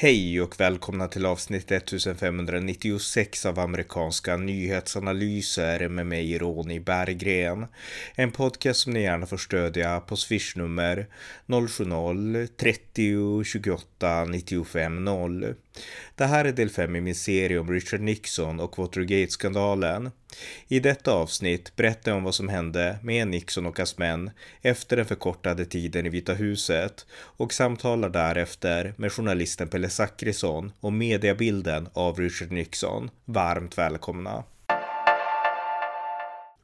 Hej och välkomna till avsnitt 1596 av amerikanska nyhetsanalyser med mig Ronny Berggren. En podcast som ni gärna får stödja på swishnummer 070-30 28 95 0. Det här är del 5 i min serie om Richard Nixon och Watergate-skandalen. I detta avsnitt berättar jag om vad som hände med Nixon och hans män efter den förkortade tiden i Vita huset och samtalar därefter med journalisten Pelle Zackrisson om mediebilden av Richard Nixon. Varmt välkomna!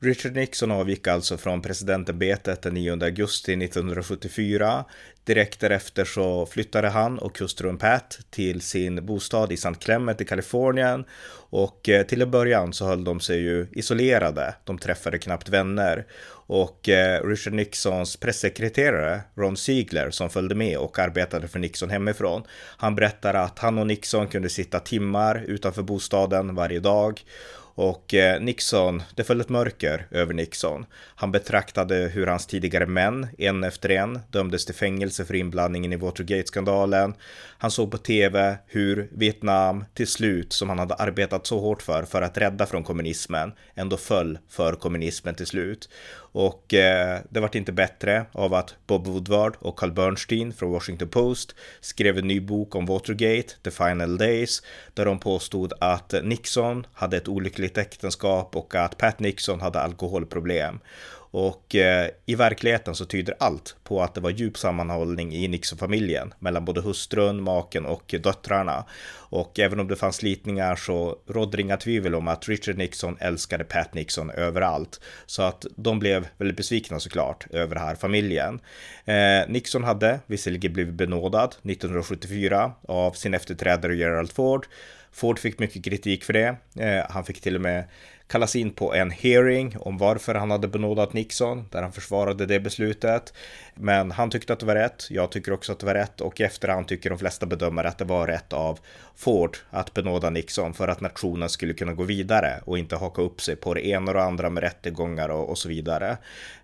Richard Nixon avgick alltså från presidentämbetet den 9 augusti 1974. Direkt därefter så flyttade han och hustrun Pat till sin bostad i St. Clement i Kalifornien och eh, till en början så höll de sig ju isolerade. De träffade knappt vänner och eh, Richard Nixons pressekreterare Ron Ziegler som följde med och arbetade för Nixon hemifrån. Han berättade att han och Nixon kunde sitta timmar utanför bostaden varje dag och eh, Nixon, det föll ett mörker över Nixon. Han betraktade hur hans tidigare män, en efter en, dömdes till fängelse för inblandningen i Watergate-skandalen. Han såg på tv hur Vietnam till slut, som han hade arbetat så hårt för, för att rädda från kommunismen, ändå föll för kommunismen till slut. Och eh, det vart inte bättre av att Bob Woodward och Carl Bernstein från Washington Post skrev en ny bok om Watergate, The Final Days, där de påstod att Nixon hade ett olyckligt äktenskap och att Pat Nixon hade alkoholproblem. Och eh, i verkligheten så tyder allt på att det var djup sammanhållning i Nixon-familjen mellan både hustrun, maken och döttrarna. Och även om det fanns slitningar så rådde inga tvivel om att Richard Nixon älskade Pat Nixon överallt. Så att de blev väldigt besvikna såklart över den här familjen. Eh, Nixon hade visserligen blivit benådad 1974 av sin efterträdare Gerald Ford. Ford fick mycket kritik för det. Eh, han fick till och med kallas in på en hearing om varför han hade benådat Nixon, där han försvarade det beslutet. Men han tyckte att det var rätt, jag tycker också att det var rätt och i efterhand tycker de flesta bedömare att det var rätt av Ford att benåda Nixon för att nationen skulle kunna gå vidare och inte haka upp sig på det ena och det andra med rättegångar och, och så vidare.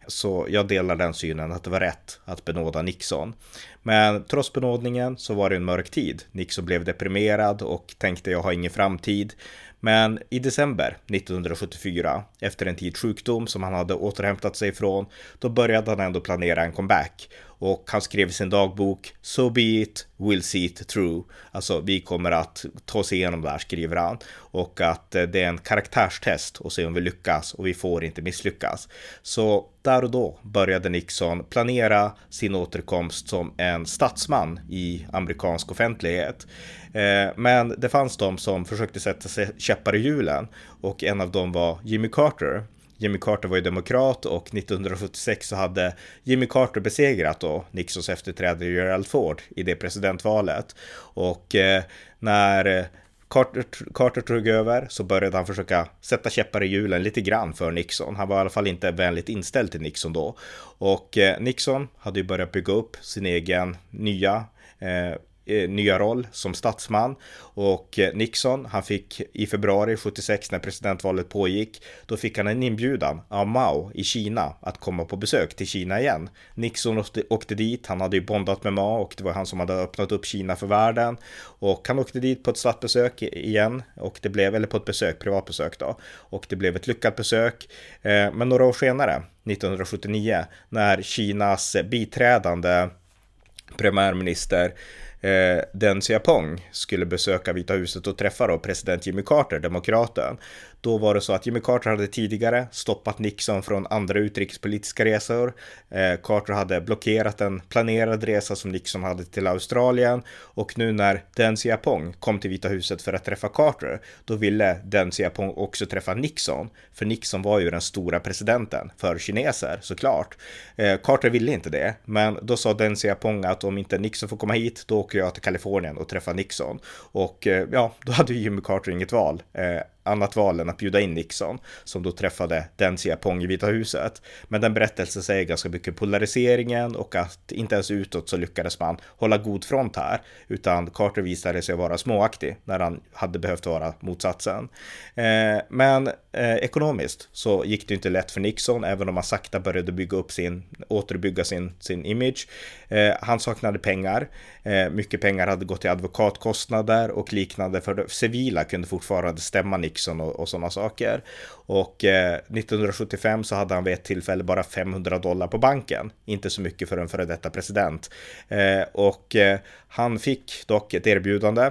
Så jag delar den synen att det var rätt att benåda Nixon. Men trots benådningen så var det en mörk tid. Nixon blev deprimerad och tänkte jag har ingen framtid. Men i december 1974, efter en tids sjukdom som han hade återhämtat sig ifrån, då började han ändå planera en comeback och han skrev i sin dagbok So be it, we'll see it through. Alltså vi kommer att ta oss igenom det här skriver han. Och att eh, det är en karaktärstest och se om vi lyckas och vi får inte misslyckas. Så där och då började Nixon planera sin återkomst som en statsman i amerikansk offentlighet. Eh, men det fanns de som försökte sätta sig käppar i hjulen och en av dem var Jimmy Carter Jimmy Carter var ju demokrat och 1976 så hade Jimmy Carter besegrat då Nixons efterträdare Gerald Ford i det presidentvalet. Och eh, när eh, Carter, Carter tog över så började han försöka sätta käppar i hjulen lite grann för Nixon. Han var i alla fall inte vänligt inställd till Nixon då. Och eh, Nixon hade ju börjat bygga upp sin egen nya eh, Eh, Eh, nya roll som statsman och eh, Nixon, han fick i februari 76 när presidentvalet pågick, då fick han en inbjudan av Mao i Kina att komma på besök till Kina igen. Nixon åkte, åkte dit, han hade ju bondat med Mao och det var han som hade öppnat upp Kina för världen och han åkte dit på ett statsbesök igen och det blev, eller på ett besök, privatbesök då, och det blev ett lyckat besök. Eh, men några år senare, 1979, när Kinas biträdande premiärminister eh, Deng Xiaoping skulle besöka Vita huset och träffa då president Jimmy Carter, demokraten. Då var det så att Jimmy Carter hade tidigare stoppat Nixon från andra utrikespolitiska resor. Eh, Carter hade blockerat en planerad resa som Nixon hade till Australien och nu när Deng Xiaoping kom till Vita huset för att träffa Carter, då ville Deng Xiaoping också träffa Nixon, för Nixon var ju den stora presidenten för kineser såklart. Eh, Carter ville inte det, men då sa Deng Xiaoping att om inte Nixon får komma hit, då åker jag till Kalifornien och träffar Nixon. Och eh, ja, då hade ju Jimmy Carter inget val. Eh, annat val än att bjuda in Nixon som då träffade Deng Xiaoping i Vita huset. Men den berättelsen säger ganska mycket polariseringen och att inte ens utåt så lyckades man hålla god front här, utan Carter visade sig vara småaktig när han hade behövt vara motsatsen. Eh, men eh, ekonomiskt så gick det inte lätt för Nixon, även om han sakta började bygga upp sin, återbygga sin, sin image. Eh, han saknade pengar. Eh, mycket pengar hade gått till advokatkostnader och liknande för civila kunde fortfarande stämma Nixon och, och sådana saker. Och eh, 1975 så hade han vid ett tillfälle bara 500 dollar på banken. Inte så mycket för en före detta president. Eh, och eh, han fick dock ett erbjudande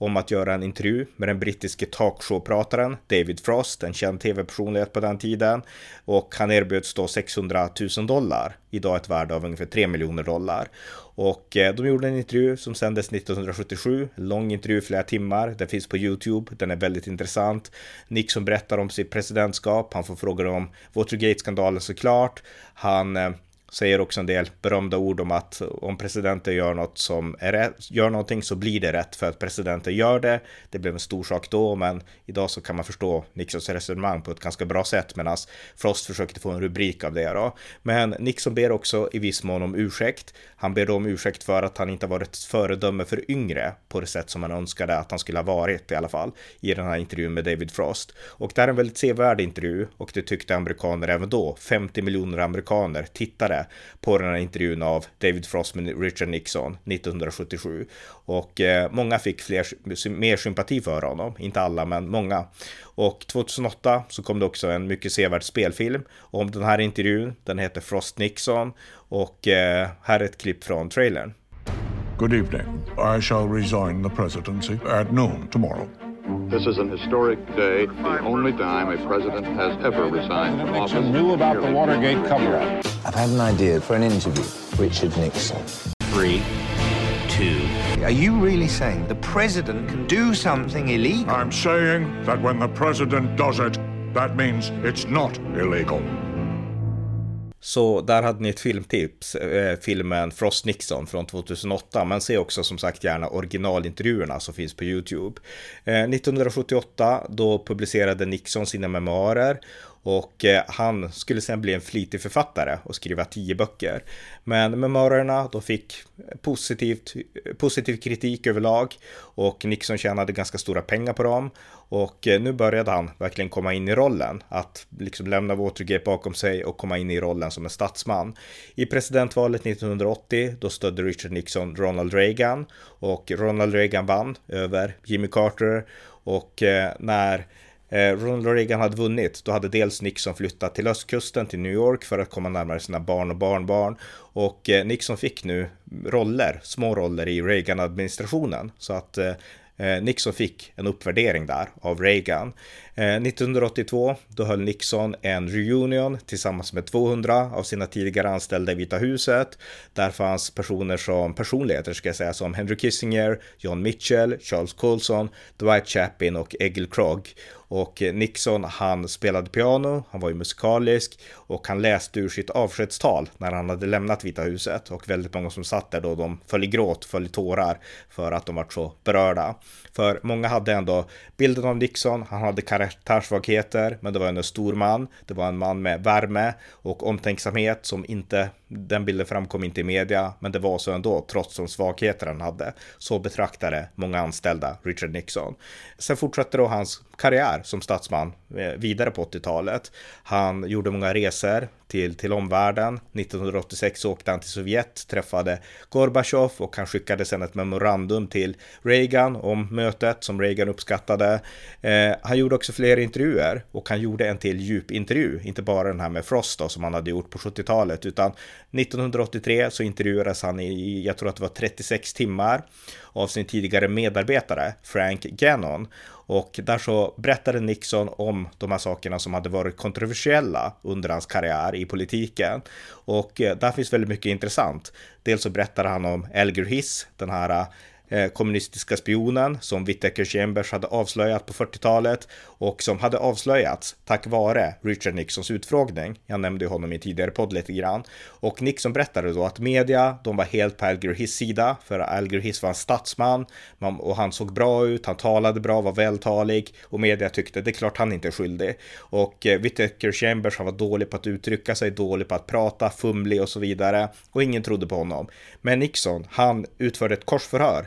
om att göra en intervju med den brittiske talkshowprataren David Frost, en känd tv-personlighet på den tiden. Och han erbjöds då 600 000 dollar, idag ett värde av ungefär 3 miljoner dollar. Och eh, de gjorde en intervju som sändes 1977, lång intervju, flera timmar. Den finns på YouTube, den är väldigt intressant. Nixon berättar om sitt presidentskap, han får frågor om Watergate-skandalen såklart. Han eh, säger också en del berömda ord om att om presidenten gör något som är rätt, gör någonting så blir det rätt för att presidenten gör det. Det blev en stor sak då, men idag så kan man förstå Nixons resonemang på ett ganska bra sätt medan Frost försökte få en rubrik av det då. Men Nixon ber också i viss mån om ursäkt. Han ber då om ursäkt för att han inte varit ett föredöme för yngre på det sätt som han önskade att han skulle ha varit i alla fall i den här intervjun med David Frost. Och det är en väldigt sevärd intervju och det tyckte amerikaner även då. 50 miljoner amerikaner tittade på den här intervjun av David Frost med Richard Nixon 1977. Och eh, många fick fler, mer sympati för honom, inte alla men många. Och 2008 så kom det också en mycket sevärd spelfilm om den här intervjun. Den heter Frost Nixon och eh, här är ett klipp från trailern. Good evening. I shall resign the presidency at noon tomorrow. This is an historic day, the only time a president has ever resigned from office. Nixon knew about the Watergate cover-up. I've had an idea for an interview. Richard Nixon. Three, two. Are you really saying the president can do something illegal? I'm saying that when the president does it, that means it's not illegal. Så där hade ni ett filmtips, eh, filmen Frost Nixon från 2008. Men se också som sagt gärna originalintervjuerna som finns på YouTube. Eh, 1978 då publicerade Nixon sina memoarer och eh, han skulle sen bli en flitig författare och skriva tio böcker. Men memoarerna då fick positivt, positiv kritik överlag och Nixon tjänade ganska stora pengar på dem. Och eh, nu började han verkligen komma in i rollen, att liksom lämna Watergate bakom sig och komma in i rollen som en statsman. I presidentvalet 1980 då stödde Richard Nixon Ronald Reagan och Ronald Reagan vann över Jimmy Carter och eh, när Eh, Ronald Reagan hade vunnit, då hade dels Nixon flyttat till östkusten till New York för att komma närmare sina barn och barnbarn. Och eh, Nixon fick nu roller, små roller i Reagan-administrationen. Så att eh, Nixon fick en uppvärdering där av Reagan. Eh, 1982 då höll Nixon en reunion tillsammans med 200 av sina tidigare anställda i Vita huset. Där fanns personer som personligheter ska jag säga som Henry Kissinger, John Mitchell, Charles Colson, Dwight Chapin och Egil Krog. Och Nixon, han spelade piano, han var ju musikalisk och han läste ur sitt avskedstal när han hade lämnat Vita huset och väldigt många som satt där då de föll i gråt, föll i tårar för att de var så berörda. För många hade ändå bilden av Nixon, han hade karaktär karaktärssvagheter, men det var en stor man. Det var en man med värme och omtänksamhet som inte, den bilden framkom inte i media, men det var så ändå, trots de svagheter han hade. Så betraktade många anställda Richard Nixon. Sen fortsatte då hans karriär som statsman eh, vidare på 80-talet. Han gjorde många resor till, till omvärlden. 1986 åkte han till Sovjet, träffade Gorbachev och han skickade sedan ett memorandum till Reagan om mötet som Reagan uppskattade. Eh, han gjorde också fler intervjuer och han gjorde en till djupintervju, inte bara den här med Frost då, som han hade gjort på 70-talet, utan 1983 så intervjuades han i, jag tror att det var 36 timmar av sin tidigare medarbetare Frank Gannon. Och där så berättade Nixon om de här sakerna som hade varit kontroversiella under hans karriär i politiken. Och eh, där finns väldigt mycket intressant. Dels så berättade han om Elger Hiss, den här Eh, kommunistiska spionen som Whittaker Chambers hade avslöjat på 40-talet och som hade avslöjats tack vare Richard Nixons utfrågning. Jag nämnde honom i tidigare podd lite grann. Och Nixon berättade då att media, de var helt på Alger Hiss sida, för Alger Hiss var en statsman och han såg bra ut, han talade bra, var vältalig och media tyckte det är klart han inte är skyldig. Och eh, Whittaker Chambers, han var dålig på att uttrycka sig, dålig på att prata, fumlig och så vidare och ingen trodde på honom. Men Nixon, han utförde ett korsförhör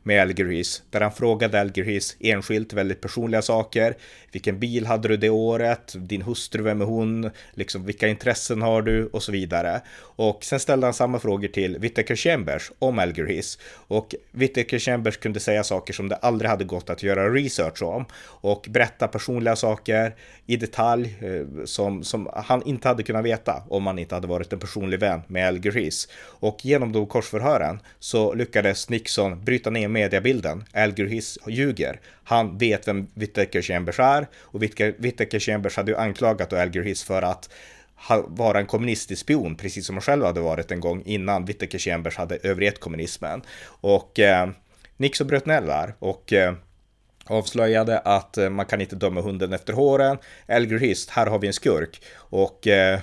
med Algeris där han frågade Algeris enskilt väldigt personliga saker. Vilken bil hade du det året? Din hustru, vem är hon? Liksom, vilka intressen har du? Och så vidare. Och sen ställde han samma frågor till Whittaker Chambers om Algeris. Och Whittaker Chambers kunde säga saker som det aldrig hade gått att göra research om och berätta personliga saker i detalj eh, som, som han inte hade kunnat veta om han inte hade varit en personlig vän med Algeris. Och genom de korsförhören så lyckades Nixon bryta ner mediebilden. Algeris ljuger. Han vet vem Whittaker Chambers är och Whittaker Chambers hade ju anklagat Algeris för att vara en kommunistisk spion, precis som han själv hade varit en gång innan Whittaker Chambers hade övergett kommunismen. Och eh, Nixon bröt ner där och eh, avslöjade att eh, man kan inte döma hunden efter håren. Elger här har vi en skurk och eh,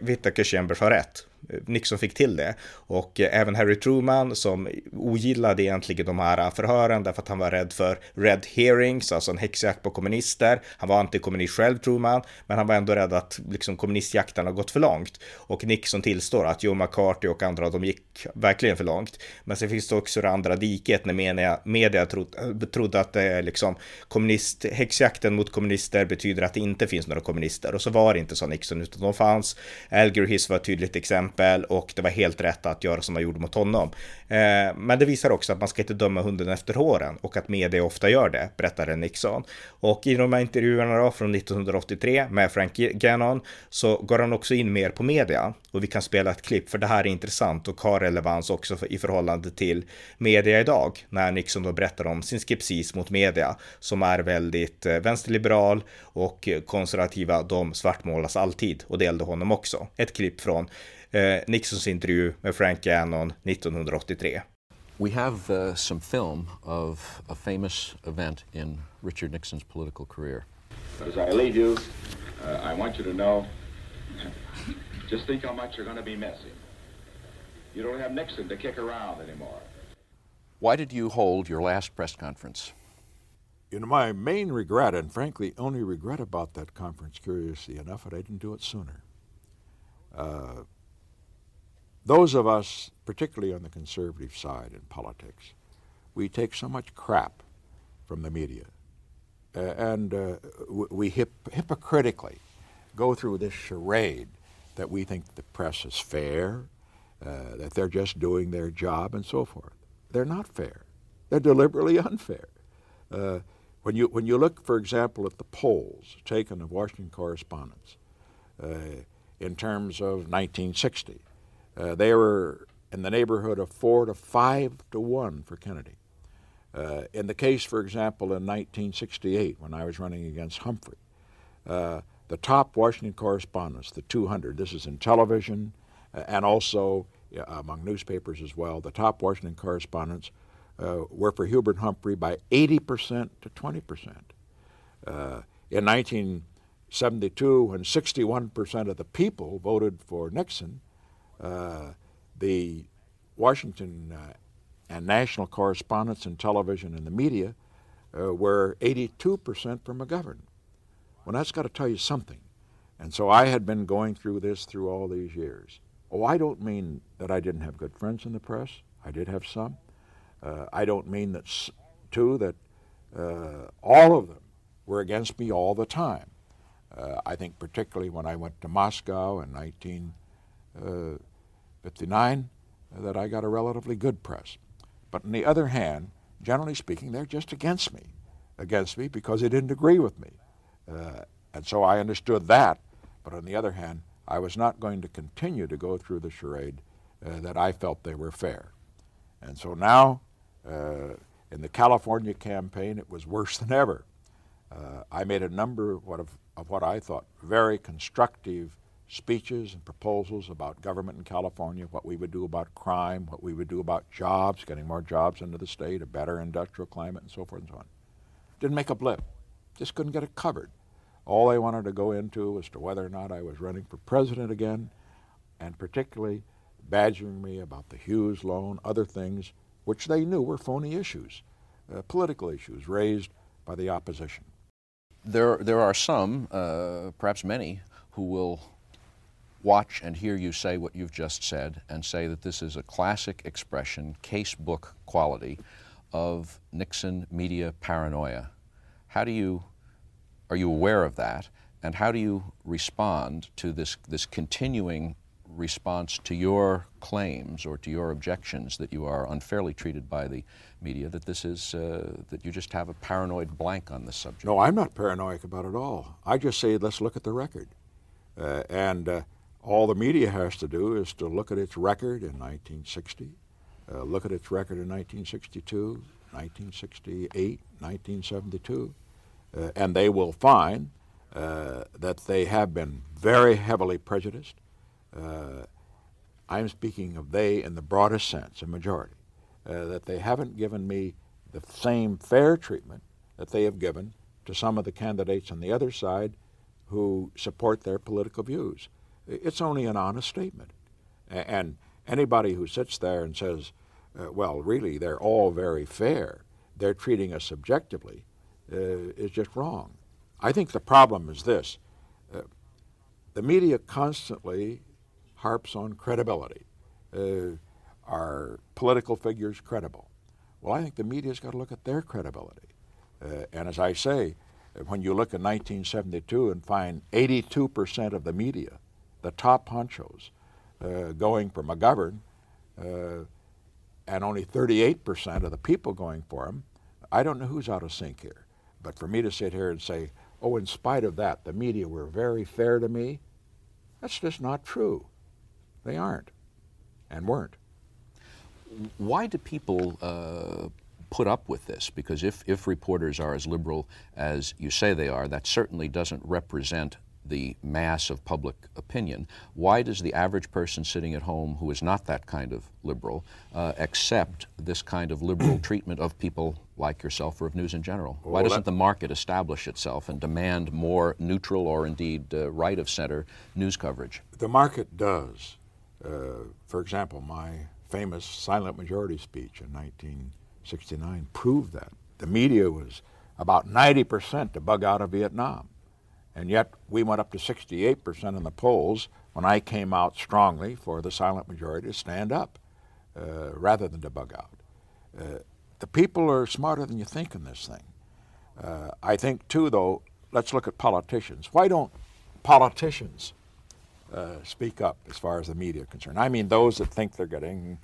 Whittaker Chambers har rätt. Eh, Nixon fick till det. Och eh, även Harry Truman som ogillade egentligen de här förhören därför att han var rädd för red hearings, alltså en häxjakt på kommunister. Han var antikommunist själv Truman, men han var ändå rädd att liksom kommunistjakten har gått för långt. Och Nixon tillstår att Joe McCarthy och andra, de gick verkligen för långt. Men sen finns det också det andra diket när media, media trodde, trodde att det är liksom kommunist, häxjakten mot kommunister betyder att det inte finns några kommunister. Och så var det inte så Nixon, utan de fanns. Alger Hiss var ett tydligt exempel exempel och det var helt rätt att göra som man gjorde mot honom. Eh, men det visar också att man ska inte döma hunden efter håren och att media ofta gör det, berättade Nixon. Och i de här intervjuerna då från 1983 med Frank Gannon så går han också in mer på media och vi kan spela ett klipp för det här är intressant och har relevans också i förhållande till media idag när Nixon då berättar om sin skepsis mot media som är väldigt eh, vänsterliberal och konservativa. De svartmålas alltid och det gällde honom också. Ett klipp från Nixons intervju med Frank Gannon 1983. We have uh, some film of a famous event in Richard Nixon's political career. As I leave you, uh, I want you to know just think how much you're going to be missing. You don't have Nixon to kick around anymore. Why did you hold your last press conference? You know, my main regret, and frankly, only regret about that conference, curiously enough, that I didn't do it sooner. Uh, those of us, particularly on the conservative side in politics, we take so much crap from the media. Uh, and uh, we hip- hypocritically go through this charade that we think the press is fair, uh, that they're just doing their job, and so forth. They're not fair. They're deliberately unfair. Uh, when you when you look, for example, at the polls taken of Washington correspondents uh, in terms of 1960, uh, they were in the neighborhood of four to five to one for Kennedy. Uh, in the case, for example, in 1968, when I was running against Humphrey, uh, the top Washington correspondents, the 200, this is in television uh, and also uh, among newspapers as well, the top Washington correspondents uh, were for Hubert Humphrey by 80% to 20%. in 1972, when 61% of the people voted for Nixon, uh, the Washington uh, and national correspondents in television and the media uh, were 82% for McGovern. Well, that's got to tell you something. And so I had been going through this through all these years. Oh, I don't mean that I didn't have good friends in the press. I did have some. Uh, I don't mean that, too, that uh, all of them were against me all the time. Uh, I think particularly when I went to Moscow in 19 59 uh, that I got a relatively good press. But on the other hand, generally speaking, they're just against me, against me because they didn't agree with me. Uh, and so I understood that. But on the other hand, I was not going to continue to go through the charade uh, that I felt they were fair. And so now, uh, in the California campaign, it was worse than ever. Uh, I made a number of what, of, of what I thought very constructive speeches and proposals about government in California, what we would do about crime, what we would do about jobs, getting more jobs into the state, a better industrial climate, and so forth and so on. Didn't make a blip. Just couldn't get it covered. All they wanted to go into was to whether or not I was running for president again, and particularly badgering me about the Hughes loan, other things which they knew were phony issues, uh, political issues raised by the opposition. There, there are some, uh, perhaps many, who will watch and hear you say what you've just said and say that this is a classic expression, case book quality of Nixon media paranoia. How do you, are you aware of that? And how do you respond to this, this continuing response to your claims or to your objections that you are unfairly treated by the media, that this is, uh, that you just have a paranoid blank on this subject? No, I'm not paranoid about it all. I just say, let's look at the record. Uh, and uh, all the media has to do is to look at its record in 1960, uh, look at its record in 1962, 1968, 1972, uh, and they will find uh, that they have been very heavily prejudiced. Uh, I'm speaking of they in the broadest sense, a majority, that they haven't given me the same fair treatment that they have given to some of the candidates on the other side who support their political views. It's only an honest statement. And anybody who sits there and says, uh, well, really, they're all very fair, they're treating us subjectively, uh, is just wrong. I think the problem is this uh, the media constantly harps on credibility. Uh, are political figures credible? Well, I think the media's got to look at their credibility. Uh, and as I say, when you look at 1972 and find 82% of the media, the top honchos, uh, going for McGovern, uh, and only 38% of the people going for him, I don't know who's out of sync here. But for me to sit here and say, oh, in spite of that, the media were very fair to me, that's just not true. They aren't and weren't. Why do people uh, put up with this? Because if, if reporters are as liberal as you say they are, that certainly doesn't represent the mass of public opinion. Why does the average person sitting at home who is not that kind of liberal uh, accept this kind of liberal treatment of people like yourself or of news in general? Well, Why doesn't the market establish itself and demand more neutral or indeed uh, right of center news coverage? The market does. Uh, for example, my famous silent majority speech in 1969 proved that. The media was about 90% to bug out of Vietnam. And yet we went up to 68% in the polls when I came out strongly for the silent majority to stand up uh, rather than to bug out. Uh, the people are smarter than you think in this thing. Uh, I think, too, though, let's look at politicians. Why don't politicians uh, speak up as far as the media is concerned? I mean, those that think they're getting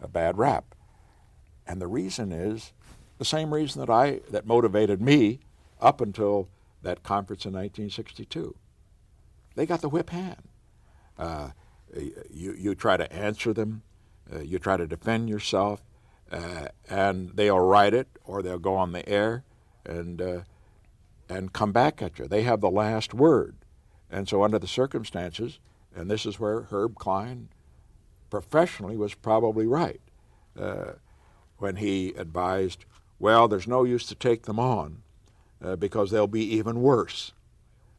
a bad rap. And the reason is the same reason that I that motivated me up until that conference in 1962. They got the whip hand. Uh, you, you try to answer them, uh, you try to defend yourself, uh, and they'll write it or they'll go on the air and, uh, and come back at you. They have the last word. And so, under the circumstances, and this is where Herb Klein professionally was probably right uh, when he advised, well, there's no use to take them on uh, because they'll be even worse.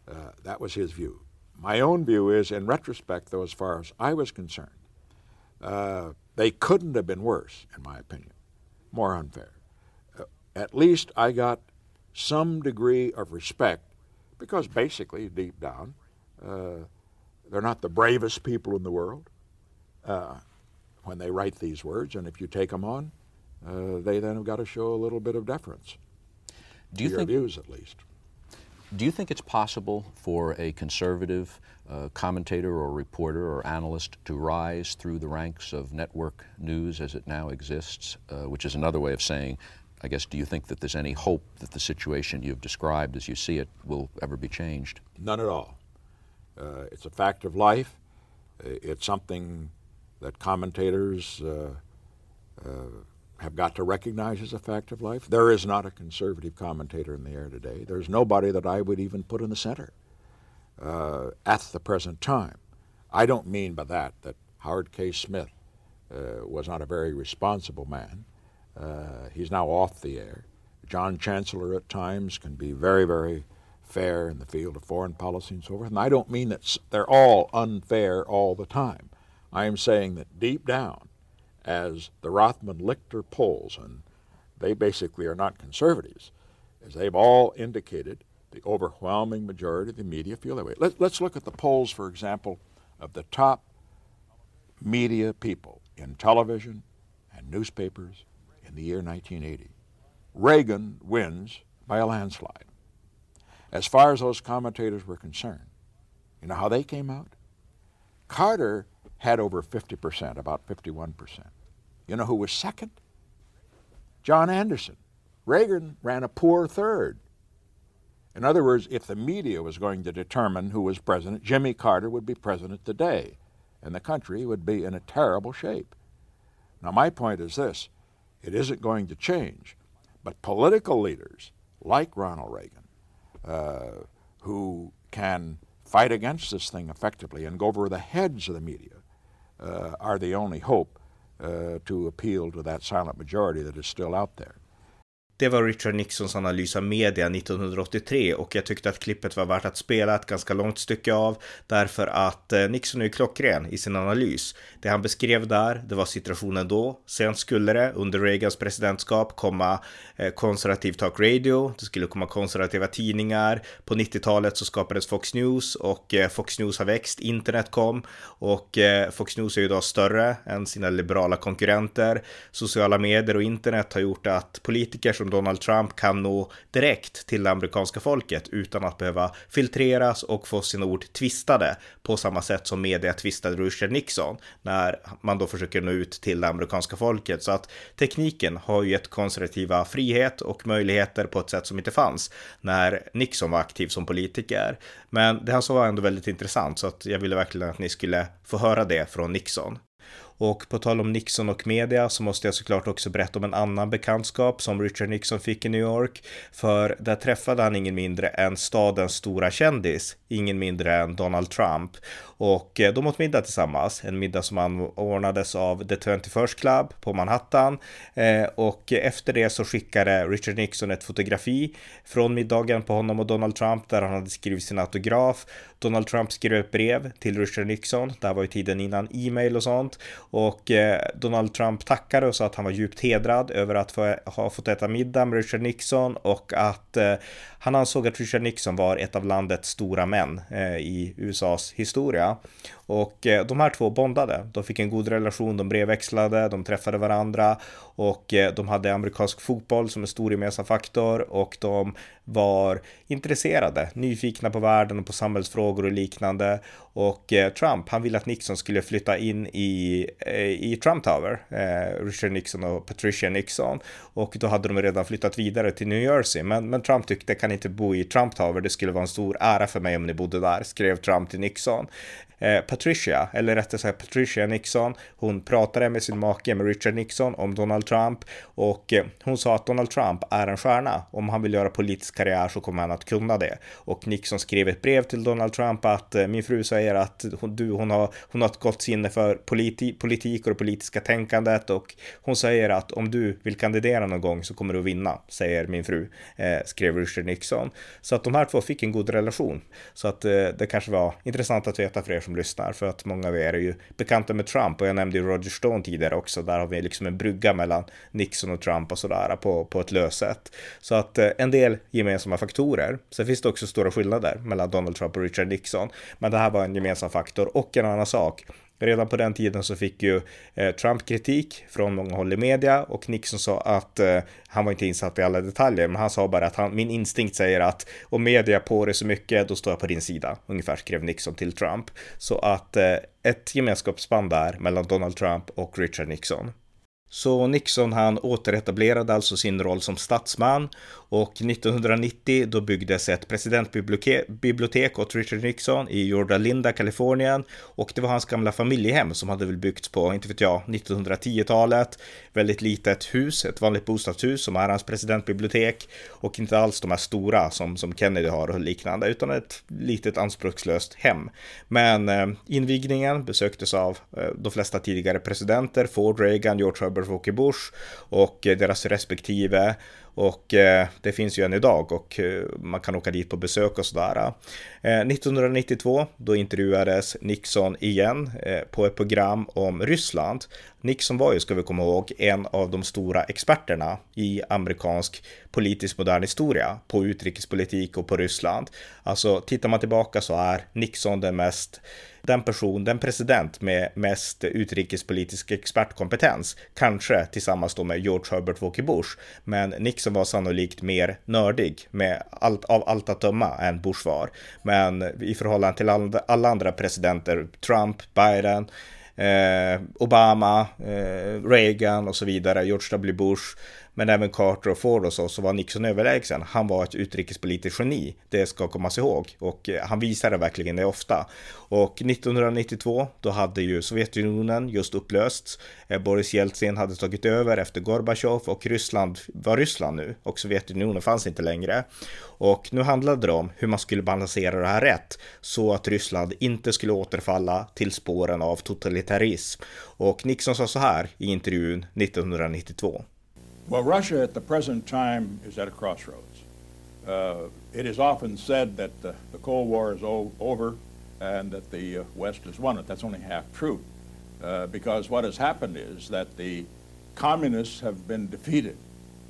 Uh, that was his view. My own view is, in retrospect, though, as far as I was concerned, uh, they couldn't have been worse, in my opinion, more unfair. Uh, at least I got some degree of respect because basically, deep down, uh, they're not the bravest people in the world uh, when they write these words, and if you take them on, they then have got to show a little bit of deference. Do you think, views, at least. Do you think it's possible for a conservative uh, commentator or reporter or analyst to rise through the ranks of network news as it now exists, uh, which is another way of saying, I guess, do you think that there's any hope that the situation you've described as you see it will ever be changed? None at all. Uh, it's a fact of life. It's something that commentators uh, uh, have got to recognize as a fact of life. There is not a conservative commentator in the air today. There's nobody that I would even put in the center uh, at the present time. I don't mean by that that Howard K. Smith uh, was not a very responsible man. Uh, he's now off the air. John Chancellor at times can be very, very fair in the field of foreign policy and so forth. And I don't mean that they're all unfair all the time. I am saying that deep down, as the Rothman Lichter polls, and they basically are not conservatives, as they've all indicated, the overwhelming majority of the media feel that way. Let, let's look at the polls, for example, of the top media people in television and newspapers, in the year 1980. Reagan wins by a landslide. As far as those commentators were concerned, you know how they came out? Carter had over 50%, about 51%. You know who was second? John Anderson. Reagan ran a poor third. In other words, if the media was going to determine who was president, Jimmy Carter would be president today, and the country would be in a terrible shape. Now, my point is this it isn't going to change, but political leaders like Ronald Reagan, uh, who can fight against this thing effectively and go over the heads of the media, uh, are the only hope uh, to appeal to that silent majority that is still out there. Det var Richard Nixons analys av media 1983 och jag tyckte att klippet var värt att spela ett ganska långt stycke av därför att eh, Nixon är klockren i sin analys. Det han beskrev där, det var situationen då. Sen skulle det under Reagans presidentskap komma eh, konservativ talk radio, det skulle komma konservativa tidningar. På 90-talet så skapades Fox News och eh, Fox News har växt, internet kom och Fox News är idag större än sina liberala konkurrenter. Sociala medier och internet har gjort att politiker som som Donald Trump kan nå direkt till det amerikanska folket utan att behöva filtreras och få sina ord tvistade på samma sätt som media tvistade Richard Nixon när man då försöker nå ut till det amerikanska folket. Så att tekniken har ju gett konservativa frihet och möjligheter på ett sätt som inte fanns när Nixon var aktiv som politiker. Men det han sa var ändå väldigt intressant så att jag ville verkligen att ni skulle få höra det från Nixon. Och på tal om Nixon och media så måste jag såklart också berätta om en annan bekantskap som Richard Nixon fick i New York. För där träffade han ingen mindre än stadens stora kändis, ingen mindre än Donald Trump. Och eh, de åt middag tillsammans, en middag som anordnades av The 21st Club på Manhattan. Eh, och efter det så skickade Richard Nixon ett fotografi från middagen på honom och Donald Trump där han hade skrivit sin autograf. Donald Trump skrev ett brev till Richard Nixon, det här var ju tiden innan e-mail och sånt. Och eh, Donald Trump tackade och sa att han var djupt hedrad över att få, ha fått äta middag med Richard Nixon och att han ansåg att Richard Nixon var ett av landets stora män i USAs historia. now Och eh, de här två bondade. De fick en god relation, de brevväxlade, de träffade varandra och eh, de hade amerikansk fotboll som en stor gemensam faktor och de var intresserade, nyfikna på världen och på samhällsfrågor och liknande. Och eh, Trump, han ville att Nixon skulle flytta in i, i Trump Tower, Richard Nixon och Patricia Nixon. Och då hade de redan flyttat vidare till New Jersey. Men, men Trump tyckte, kan inte bo i Trump Tower, det skulle vara en stor ära för mig om ni bodde där, skrev Trump till Nixon. Patricia, eller rättare sagt Patricia Nixon, hon pratade med sin make med Richard Nixon om Donald Trump och eh, hon sa att Donald Trump är en stjärna. Om han vill göra politisk karriär så kommer han att kunna det. Och Nixon skrev ett brev till Donald Trump att eh, min fru säger att hon, du, hon, har, hon har ett gott sinne för politi politik och det politiska tänkandet och hon säger att om du vill kandidera någon gång så kommer du att vinna, säger min fru, eh, skrev Richard Nixon. Så att de här två fick en god relation. Så att eh, det kanske var intressant att veta för er som lyssnar, för att många av er är ju bekanta med Trump och jag nämnde ju Roger Stone tidigare också. Där har vi liksom en brygga mellan Nixon och Trump och sådär på, på ett löst sätt. Så att eh, en del gemensamma faktorer. Sen finns det också stora skillnader mellan Donald Trump och Richard Nixon. Men det här var en gemensam faktor och en annan sak. Redan på den tiden så fick ju eh, Trump kritik från många håll i media och Nixon sa att eh, han var inte insatt i alla detaljer, men han sa bara att han, min instinkt säger att om media på det så mycket, då står jag på din sida. Ungefär skrev Nixon till Trump. Så att eh, ett gemenskapsband där mellan Donald Trump och Richard Nixon. Så Nixon han återetablerade alltså sin roll som statsman och 1990 då byggdes ett presidentbibliotek åt Richard Nixon i Jordalinda, Kalifornien och det var hans gamla familjehem som hade väl byggts på, inte vet jag, 1910-talet. Väldigt litet hus, ett vanligt bostadshus som är hans presidentbibliotek och inte alls de här stora som, som Kennedy har och liknande utan ett litet anspråkslöst hem. Men eh, invigningen besöktes av eh, de flesta tidigare presidenter, Ford, Reagan, George Herbert Walker Bush och eh, deras respektive Och eh, det finns ju än idag och eh, man kan åka dit på besök och sådär. Eh, 1992 då intervjuades Nixon igen eh, på ett program om Ryssland. Nixon var ju, ska vi komma ihåg, en av de stora experterna i amerikansk politisk modern historia på utrikespolitik och på Ryssland. Alltså tittar man tillbaka så är Nixon den mest den person, den president med mest utrikespolitisk expertkompetens. Kanske tillsammans då med George Herbert Walker Bush. Men Nixon var sannolikt mer nördig med allt, av allt att döma än Bush var. Men i förhållande till alla andra presidenter, Trump, Biden, Eh, Obama, eh, Reagan och så vidare, George W. Bush, men även Carter och Ford och så, så var Nixon överlägsen. Han var ett utrikespolitiskt geni, det ska kommas ihåg. Och eh, han visade verkligen det ofta. Och 1992, då hade ju Sovjetunionen just upplösts. Eh, Boris Jeltsin hade tagit över efter Gorbachev och Ryssland var Ryssland nu och Sovjetunionen fanns inte längre. Och nu handlade det om hur man skulle balansera det här rätt så att Ryssland inte skulle återfalla till spåren av totalitarism. Och Nixon sa så här i intervjun 1992. Well, Russia at the present time is at a crossroads. Uh, it is often said that the, the Cold War is over and that the uh, West has won it. That's only half true. Uh, because what has happened is that the communists have been defeated,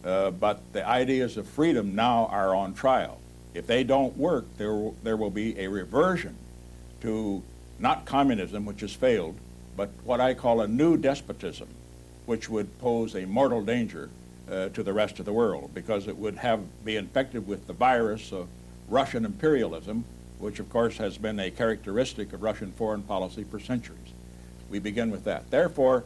uh, but the ideas of freedom now are on trial. If they don't work, there there will be a reversion to not communism, which has failed, but what I call a new despotism, which would pose a mortal danger uh, to the rest of the world because it would have be infected with the virus of Russian imperialism, which of course has been a characteristic of Russian foreign policy for centuries. We begin with that. Therefore,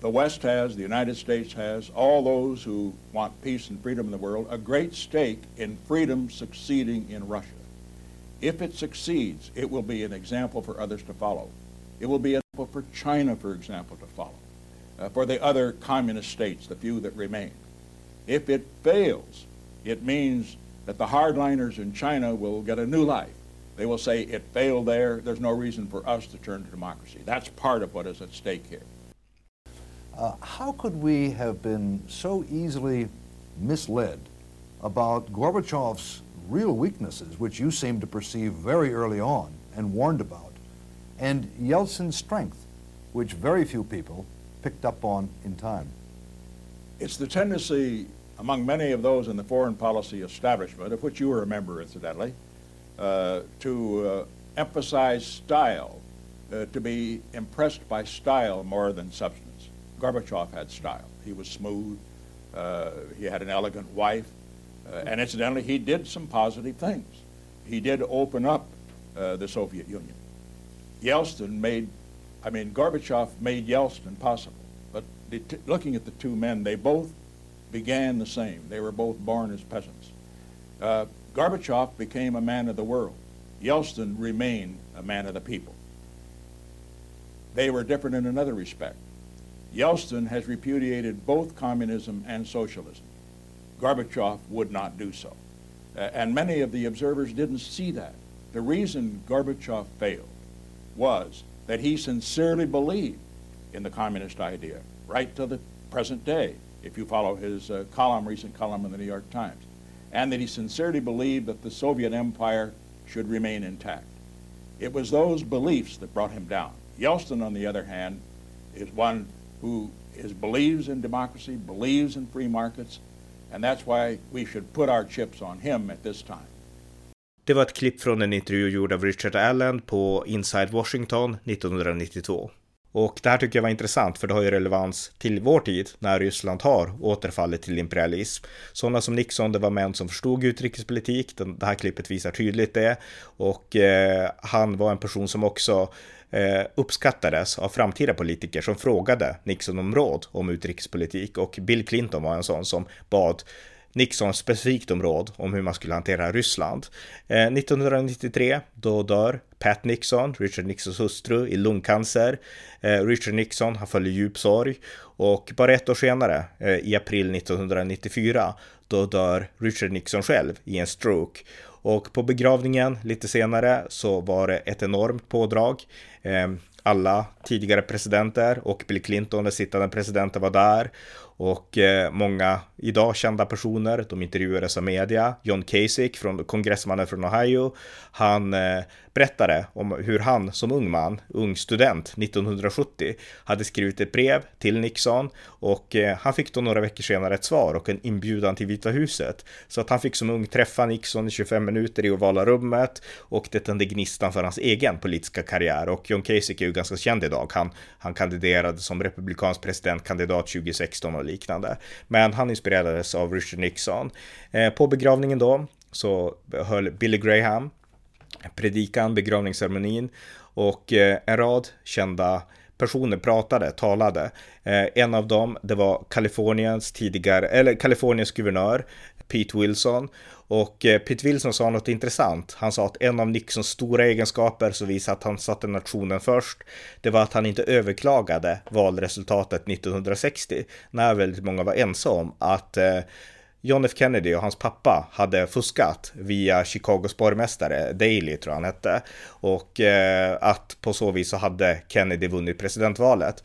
the West has, the United States has, all those who want peace and freedom in the world, a great stake in freedom succeeding in Russia. If it succeeds, it will be an example for others to follow. It will be an example for China, for example, to follow uh, for the other communist states, the few that remain. If it fails, it means that the hardliners in China will get a new life. They will say it failed there, there's no reason for us to turn to democracy. That's part of what is at stake here. Uh, how could we have been so easily misled about Gorbachev's real weaknesses, which you seem to perceive very early on and warned about, and Yeltsin's strength, which very few people picked up on in time? It's the tendency among many of those in the foreign policy establishment, of which you were a member, incidentally, uh, to uh, emphasize style, uh, to be impressed by style more than substance. Gorbachev had style. He was smooth. Uh, he had an elegant wife. Uh, and incidentally, he did some positive things. He did open up uh, the Soviet Union. Yeltsin made I mean, Gorbachev made Yeltsin possible. But looking at the two men, they both began the same. They were both born as peasants. Uh, Gorbachev became a man of the world. Yeltsin remained a man of the people. They were different in another respect. Yeltsin has repudiated both communism and socialism. Gorbachev would not do so. Uh, and many of the observers didn't see that. The reason Gorbachev failed was that he sincerely believed in the communist idea, right to the present day, if you follow his uh, column, recent column in the New York Times, and that he sincerely believed that the Soviet empire should remain intact. It was those beliefs that brought him down. Yeltsin, on the other hand, is one who is, believes in democracy, believes in free markets, and that's why we should put our chips on him at this time. Det var ett klipp från en intervju gjord av Richard Allen på Inside Washington 1992. Och det här tycker jag var intressant för det har ju relevans till vår tid när Ryssland har återfallit till imperialism. Sådana som Nixon, det var män som förstod utrikespolitik. Det här klippet visar tydligt det. Och eh, han var en person som också eh, uppskattades av framtida politiker som frågade Nixon om råd om utrikespolitik. Och Bill Clinton var en sån som bad Nixon specifikt om råd om hur man skulle hantera Ryssland. Eh, 1993, då dör Pat Nixon, Richard Nixons hustru, i lungcancer. Eh, Richard Nixon, han följer djup sorg. Och bara ett år senare, eh, i april 1994, då dör Richard Nixon själv i en stroke. Och på begravningen lite senare så var det ett enormt pådrag. Eh, alla tidigare presidenter och Bill Clinton, den sittande presidenten, var där. Och eh, många idag kända personer, de intervjuades av media. John Kasich, från, kongressmannen från Ohio, han eh, berättade om hur han som ung man, ung student 1970, hade skrivit ett brev till Nixon och eh, han fick då några veckor senare ett svar och en inbjudan till Vita huset. Så att han fick som ung träffa Nixon i 25 minuter i ovala rummet och det tände gnistan för hans egen politiska karriär och John Kasich är ju ganska känd idag. Han, han kandiderade som republikansk presidentkandidat 2016 och liknande. Men han inspirerades av Richard Nixon. Eh, på begravningen då så höll Billy Graham predikan, begravningsceremonin och eh, en rad kända personer pratade, talade. Eh, en av dem, det var Kaliforniens tidigare, eller Kaliforniens guvernör Pete Wilson. Och eh, Pete Wilson sa något intressant. Han sa att en av Nixons stora egenskaper som visade att han satte nationen först, det var att han inte överklagade valresultatet 1960, när väldigt många var ense om att eh, John F Kennedy och hans pappa hade fuskat via Chicagos borgmästare, Daley tror jag han hette. Och eh, att på så vis så hade Kennedy vunnit presidentvalet.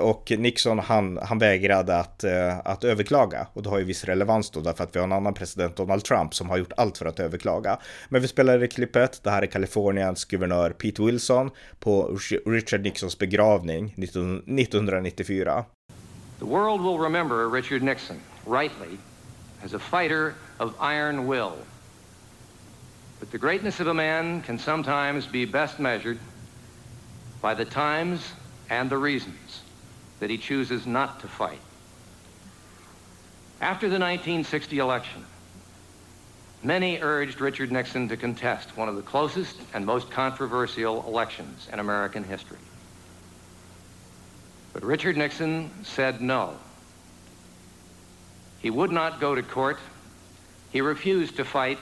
Och Nixon han, han vägrade att, eh, att överklaga. Och det har ju viss relevans då därför att vi har en annan president, Donald Trump, som har gjort allt för att överklaga. Men vi spelar det klippet. Det här är Kaliforniens guvernör Pete Wilson på Richard Nixons begravning 19, 1994. The world will remember Richard Nixon, rightly, as a fighter of iron will. But the greatness of a man can sometimes be best measured by the times and the reasons that he chooses not to fight. After the 1960 election, many urged Richard Nixon to contest one of the closest and most controversial elections in American history. But Richard Nixon said no. He would not go to court. He refused to fight,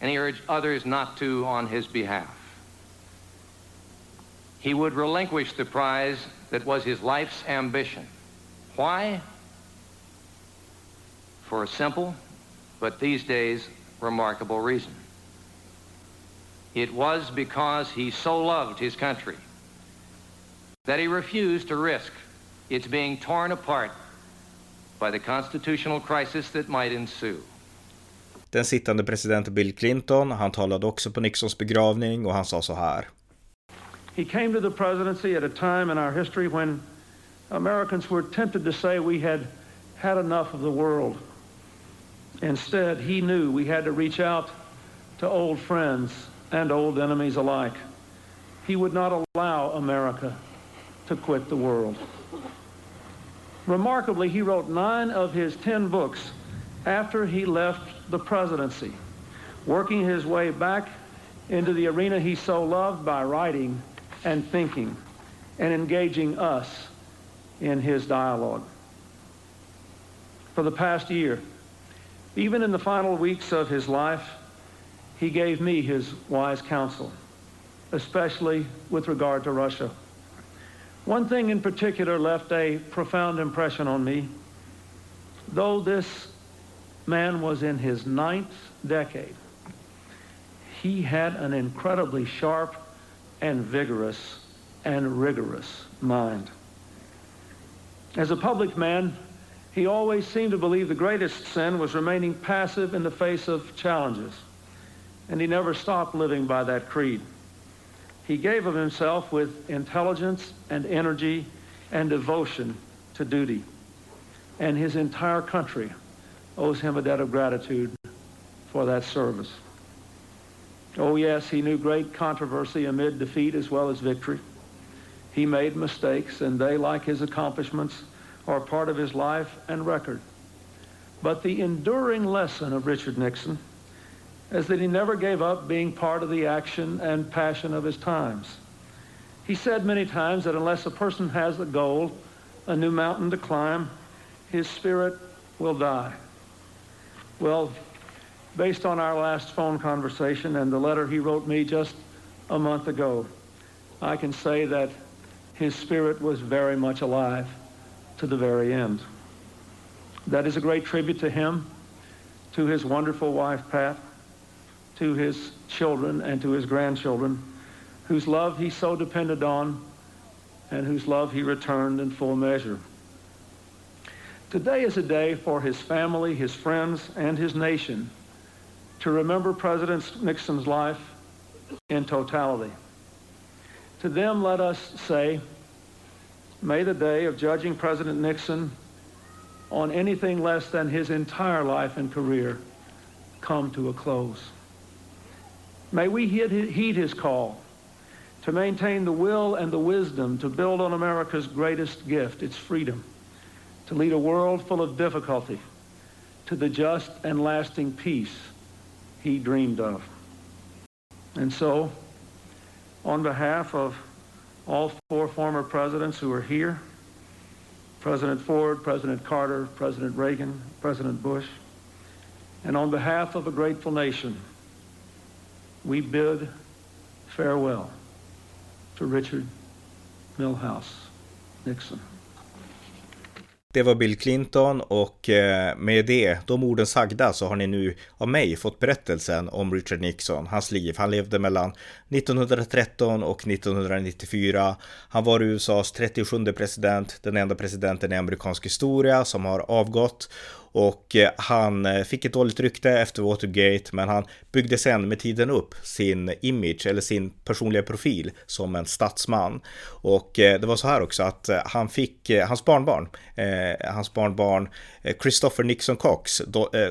and he urged others not to on his behalf. He would relinquish the prize that was his life's ambition. Why? For a simple, but these days remarkable reason. It was because he so loved his country that he refused to risk its being torn apart by the constitutional crisis that might ensue. Den sittande presidenten Bill Clinton, han talade också på Nixons begravning och han sa så här. He came to the presidency at a time in our history when Americans were tempted to say we had had enough of the world. Instead, he knew we had to reach out to old friends and old enemies alike. He would not allow America to quit the world. Remarkably, he wrote nine of his ten books after he left the presidency, working his way back into the arena he so loved by writing and thinking and engaging us in his dialogue. For the past year, even in the final weeks of his life, he gave me his wise counsel, especially with regard to Russia. One thing in particular left a profound impression on me. Though this man was in his ninth decade, he had an incredibly sharp and vigorous and rigorous mind. As a public man, he always seemed to believe the greatest sin was remaining passive in the face of challenges, and he never stopped living by that creed. He gave of himself with intelligence and energy and devotion to duty. And his entire country owes him a debt of gratitude for that service. Oh, yes, he knew great controversy amid defeat as well as victory. He made mistakes, and they, like his accomplishments, are part of his life and record. But the enduring lesson of Richard Nixon is that he never gave up being part of the action and passion of his times. He said many times that unless a person has a goal, a new mountain to climb, his spirit will die. Well, based on our last phone conversation and the letter he wrote me just a month ago, I can say that his spirit was very much alive to the very end. That is a great tribute to him, to his wonderful wife, Pat, to his children and to his grandchildren, whose love he so depended on and whose love he returned in full measure. Today is a day for his family, his friends, and his nation to remember President Nixon's life in totality. To them, let us say, may the day of judging President Nixon on anything less than his entire life and career come to a close. May we heed his call to maintain the will and the wisdom to build on America's greatest gift, its freedom, to lead a world full of difficulty to the just and lasting peace he dreamed of. And so, on behalf of all four former presidents who are here, President Ford, President Carter, President Reagan, President Bush, and on behalf of a grateful nation, we bid farewell to Richard Milhouse Nixon. Det var Bill Clinton och eh, med det, de orden sagda, så har ni nu av mig fått berättelsen om Richard Nixon, hans liv. Han levde mellan 1913 och 1994. Han var USAs 37 president, den enda presidenten i amerikansk historia som har avgått och eh, han eh, fick ett dåligt rykte efter Watergate men han byggde sen med tiden upp sin image eller sin personliga profil som en statsman. Och eh, det var så här också att han fick, hans barnbarn, hans barnbarn Christopher Nixon Cox,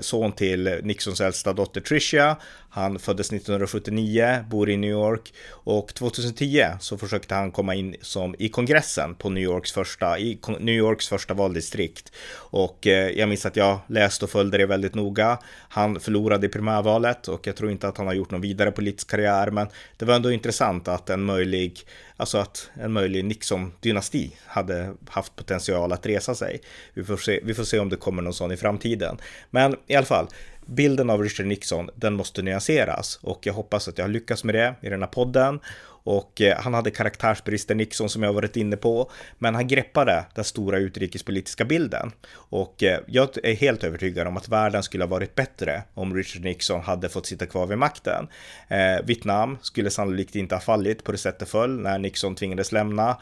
son till Nixons äldsta dotter Tricia, han föddes 1979, bor i New York och 2010 så försökte han komma in som i kongressen på New Yorks första, i New Yorks första valdistrikt. Och eh, jag minns att jag läste och följde det väldigt noga. Han förlorade i primärvalet och jag tror inte att han har gjort någon vidare politisk karriär, men det var ändå intressant att en möjlig, alltså att en möjlig Nixon-dynasti hade haft potential att resa sig. Vi får se, vi får se om det kommer någon sån i framtiden. Men i alla fall, bilden av Richard Nixon, den måste nyanseras och jag hoppas att jag har lyckats med det i den här podden. Och eh, han hade karaktärsbrister Nixon som jag varit inne på, men han greppade den stora utrikespolitiska bilden. Och eh, jag är helt övertygad om att världen skulle ha varit bättre om Richard Nixon hade fått sitta kvar vid makten. Eh, Vietnam skulle sannolikt inte ha fallit på det sättet föll när Nixon tvingades lämna.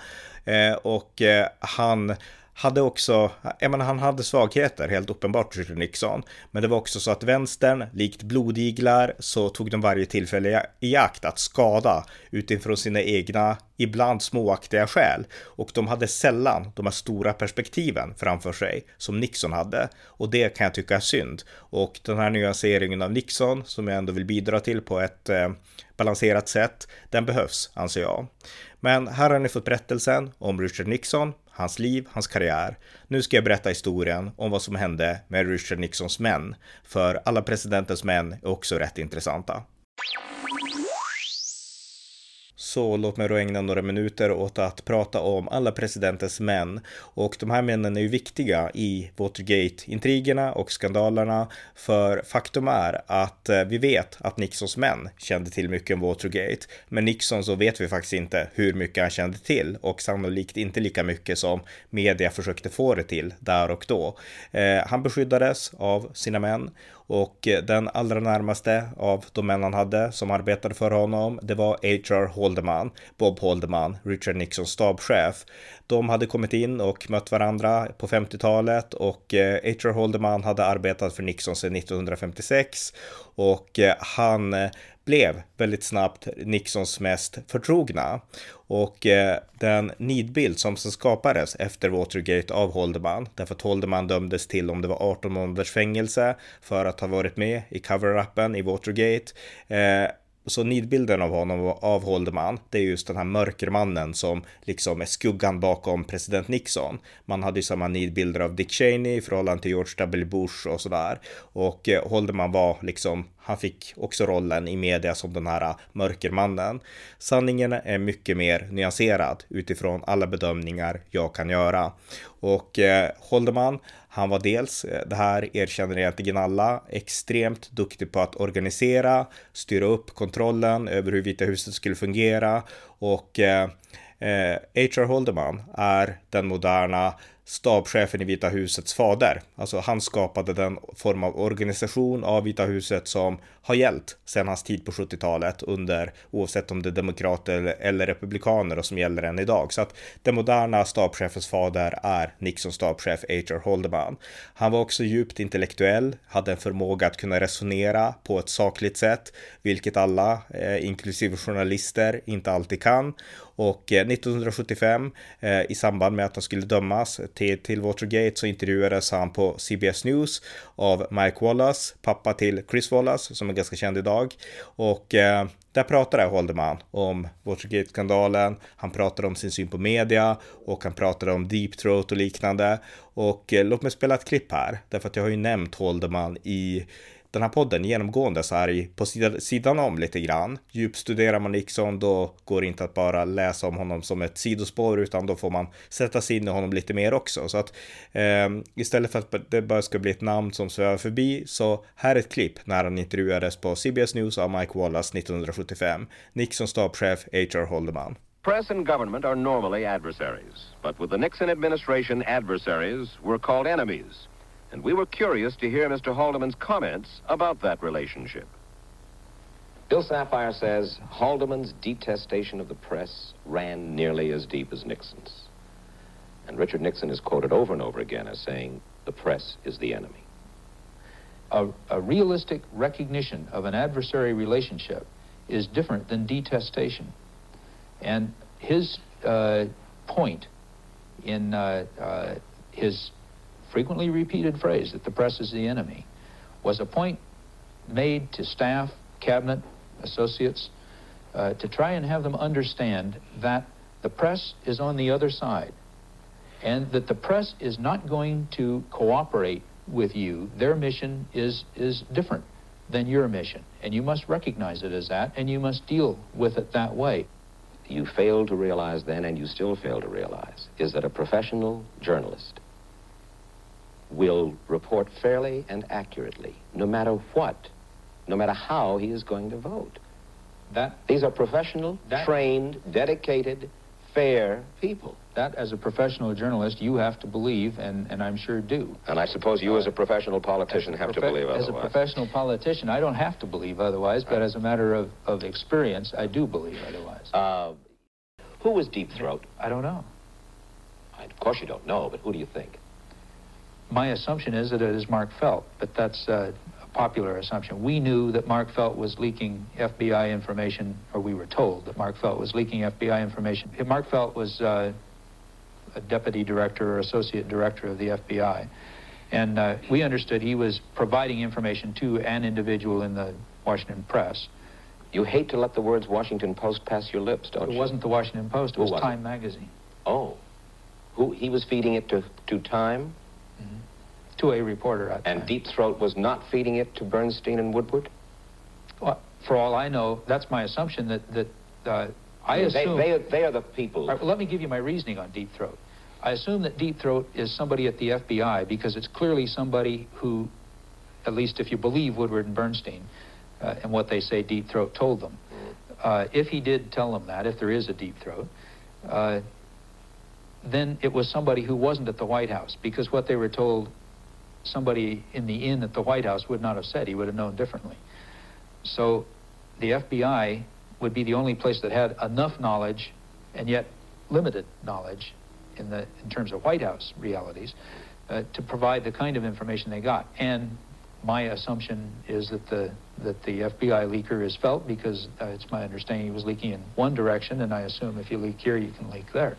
Eh, och han hade också, jag menar han hade svagheter helt uppenbart Richard Nixon. Men det var också så att vänstern, likt blodiglar, så tog de varje tillfälle i akt att skada utifrån sina egna, ibland småaktiga skäl. Och de hade sällan de här stora perspektiven framför sig som Nixon hade. Och det kan jag tycka är synd. Och den här nyanseringen av Nixon, som jag ändå vill bidra till på ett eh, balanserat sätt, den behövs, anser jag. Men här har ni fått berättelsen om Richard Nixon, hans liv, hans karriär. Nu ska jag berätta historien om vad som hände med Richard Nixons män, för alla presidentens män är också rätt intressanta. Så låt mig då ägna några minuter åt att prata om alla presidentens män. Och de här männen är ju viktiga i Watergate-intrigerna och skandalerna. För faktum är att eh, vi vet att Nixons män kände till mycket om Watergate. Men Nixon så vet vi faktiskt inte hur mycket han kände till och sannolikt inte lika mycket som media försökte få det till där och då. Eh, han beskyddades av sina män och eh, den allra närmaste av de män han hade som arbetade för honom, det var H.R. Holdeman, Bob Holdeman, Richard Nixons stabschef. De hade kommit in och mött varandra på 50-talet och eh, H.R. Holdeman hade arbetat för Nixon sedan 1956 och eh, han blev väldigt snabbt Nixons mest förtrogna. Och eh, den nidbild som sen skapades efter Watergate av Holderman, därför att Holderman dömdes till om det var 18 månaders fängelse för att ha varit med i cover-upen i Watergate. Eh, så nidbilden av honom av Holderman, det är just den här mörkermannen som liksom är skuggan bakom president Nixon. Man hade ju samma nidbilder av Dick Cheney i förhållande till George W. Bush och sådär. Och eh, Holdeman Holderman var liksom han fick också rollen i media som den här eh, mörkermannen. Sanningen är mycket mer nyanserad utifrån alla bedömningar jag kan göra. Och eh, Holderman, han var dels, eh, det här erkänner egentligen alla, extremt duktig på att organisera, styra upp kontrollen över hur Vita huset skulle fungera och eh, eh H.R. Holderman är den moderna stabschefen i Vita husets fader. Alltså han skapade den form av organisation av Vita huset som har gällt sedan hans tid på 70-talet under oavsett om det är demokrater eller republikaner och som gäller än idag. Så att den moderna stabschefens fader är Nixons stabschef H.R. Haldeman. Han var också djupt intellektuell, hade en förmåga att kunna resonera på ett sakligt sätt, vilket alla, eh, inklusive journalister, inte alltid kan. Och eh, 1975 eh, i samband med att han skulle dömas till, till Watergate så intervjuades han på CBS News av Mike Wallace, pappa till Chris Wallace som är ganska känd idag. Och eh, där pratade Holderman om Watergate-skandalen, han pratade om sin syn på media och han pratade om deep throat och liknande. Och eh, låt mig spela ett klipp här, därför att jag har ju nämnt Holderman i den här podden genomgående så här på sidan om lite grann. Djupstuderar man Nixon då går det inte att bara läsa om honom som ett sidospår utan då får man sätta sig in i honom lite mer också. Så att eh, istället för att det bara ska bli ett namn som svävar förbi så här är ett klipp när han intervjuades på CBS News av Mike Wallace 1975. Nixons stabschef H.R. Holdeman. Press and government are normally adversaries, but with the Nixon administration, adversaries were called enemies. And we were curious to hear Mr. Haldeman's comments about that relationship. Bill Sapphire says Haldeman's detestation of the press ran nearly as deep as Nixon's. And Richard Nixon is quoted over and over again as saying, the press is the enemy. A, a realistic recognition of an adversary relationship is different than detestation. And his uh, point in uh, uh, his frequently repeated phrase that the press is the enemy was a point made to staff, cabinet, associates, uh, to try and have them understand that the press is on the other side and that the press is not going to cooperate with you. Their mission is, is different than your mission, and you must recognize it as that, and you must deal with it that way. You failed to realize then, and you still fail to realize, is that a professional journalist will report fairly and accurately, no matter what, no matter how he is going to vote. That These are professional, that, trained, dedicated, fair people. That, as a professional journalist, you have to believe, and, and I'm sure do. And I suppose you, uh, as a professional politician, have to believe otherwise. As a professional politician, I don't have to believe otherwise, but as a matter of, of experience, I do believe otherwise. Uh, who was Deep Throat? I don't know. I, of course you don't know, but who do you think? My assumption is that it is Mark Felt, but that's uh, a popular assumption. We knew that Mark Felt was leaking FBI information, or we were told that Mark Felt was leaking FBI information. Mark Felt was uh, a deputy director or associate director of the FBI. And uh, we understood he was providing information to an individual in the Washington press. You hate to let the words Washington Post pass your lips, don't it you? It wasn't the Washington Post, it was, was Time it? magazine. Oh. Who, he was feeding it to, to Time? To a reporter And time. Deep Throat was not feeding it to Bernstein and Woodward? Well, for all I know, that's my assumption that, that uh, I they, assume... They, they, are the people... Right, well, let me give you my reasoning on Deep Throat. I assume that Deep Throat is somebody at the FBI because it's clearly somebody who, at least if you believe Woodward and Bernstein uh, and what they say Deep Throat told them, uh, if he did tell them that, if there is a Deep Throat, uh, then it was somebody who wasn't at the White House because what they were told somebody in the inn at the White House would not have said. He would have known differently. So the FBI would be the only place that had enough knowledge and yet limited knowledge in, the, in terms of White House realities uh, to provide the kind of information they got. And my assumption is that the, that the FBI leaker is felt because uh, it's my understanding he was leaking in one direction, and I assume if you leak here, you can leak there.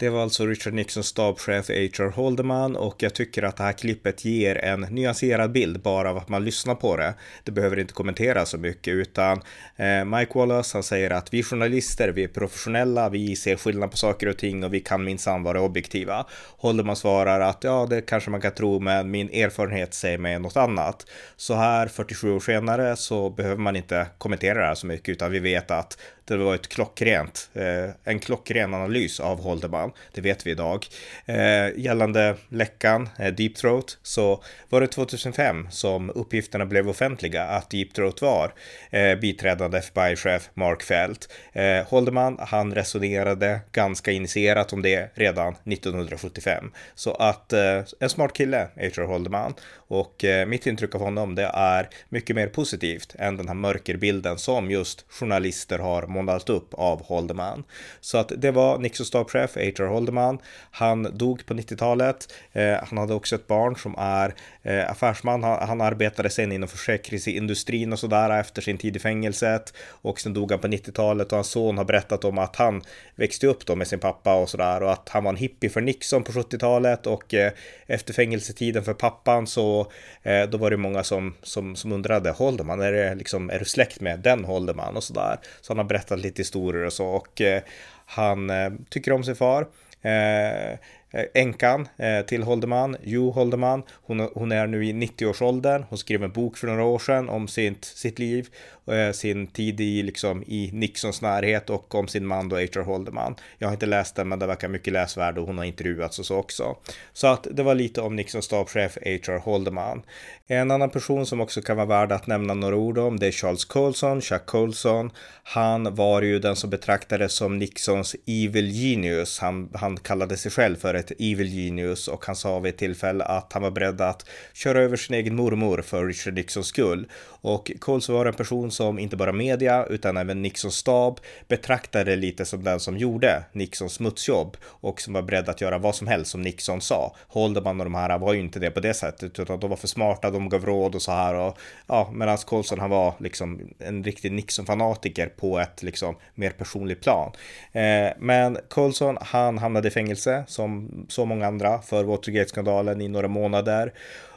Det var alltså Richard Nixons stabschef H.R. Holdeman och jag tycker att det här klippet ger en nyanserad bild bara av att man lyssnar på det. Det behöver inte kommentera så mycket utan eh, Mike Wallace han säger att vi journalister, vi är professionella, vi ser skillnad på saker och ting och vi kan minsann vara objektiva. Holdeman svarar att ja, det kanske man kan tro men min erfarenhet säger mig något annat. Så här 47 år senare så behöver man inte kommentera det här så mycket utan vi vet att det var ett klockrent, eh, en klockren analys av Holderman, det vet vi idag. Eh, gällande läckan, eh, Deep Throat, så var det 2005 som uppgifterna blev offentliga att Deep Throat var eh, biträdande FBI-chef Mark Felt. Eh, Holderman, han resonerade ganska initierat om det redan 1975. Så att eh, en smart kille, H.R. Holderman. Och eh, mitt intryck av honom, det är mycket mer positivt än den här mörkerbilden som just journalister har målat upp av Holderman. Så att det var Nixos stabschef, H.R. Holderman. Han dog på 90-talet. Eh, han hade också ett barn som är eh, affärsman. Han, han, arbetade sen inom försäkringsindustrin och sådär efter sin tid i fängelset. Och sen dog han på 90-talet och hans son har berättat om att han växte upp då med sin pappa och sådär och att han var en hippie för Nixon på 70-talet och eh, efter fängelsetiden för pappan så eh, då var det många som, som, som undrade Holderman, är, det liksom, är du släkt med den Holderman och sådär. Så han har berättat lite historier och så och eh, han eh, tycker om sin far. Eh, Eh, Änkan eh, till Holderman, Jo Holderman, hon, hon är nu i 90-årsåldern. Hon skrev en bok för några år sedan om sitt, sitt liv Eh, sin tid i, liksom, i Nixons närhet och om sin man då H.R. Holderman. Jag har inte läst den men det verkar mycket läsvärd och hon har intervjuats och så också. Så att det var lite om Nixons stabschef H.R. Holderman. En annan person som också kan vara värd att nämna några ord om det är Charles Colson, Chuck Colson. Han var ju den som betraktades som Nixons evil genius. Han, han kallade sig själv för ett evil genius och han sa vid ett tillfälle att han var beredd att köra över sin egen mormor för Richard Nixons skull. Och Colson var en person som inte bara media utan även Nixons stab betraktade lite som den som gjorde Nixons smutsjobb och som var beredd att göra vad som helst som Nixon sa. Holderman och de här var ju inte det på det sättet utan de var för smarta, de gav råd och så här och ja, medan Colson han var liksom en riktig Nixon-fanatiker på ett liksom mer personligt plan. Eh, men Colson han hamnade i fängelse som så många andra för Watergate-skandalen i några månader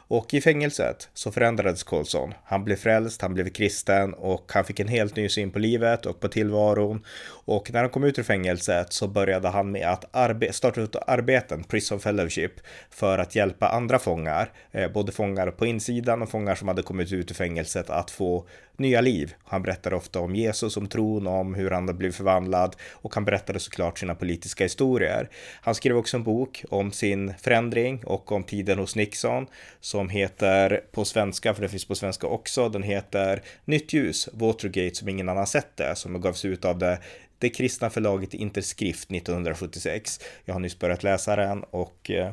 och i fängelset så förändrades Colson. Han blev frälst, han blev kristen och han fick en helt ny syn på livet och på tillvaron. Och när han kom ut ur fängelset så började han med att arbe starta ut arbeten, Prison Fellowship, för att hjälpa andra fångar, eh, både fångar på insidan och fångar som hade kommit ut ur fängelset att få nya liv. Han berättar ofta om Jesus, om tron, om hur han har blivit förvandlad och han berättade såklart sina politiska historier. Han skrev också en bok om sin förändring och om tiden hos Nixon som heter på svenska, för det finns på svenska också, den heter Nytt ljus, Watergate som ingen annan sett det, som gavs ut av det det kristna förlaget Interskrift 1976. Jag har nyss börjat läsa den och eh,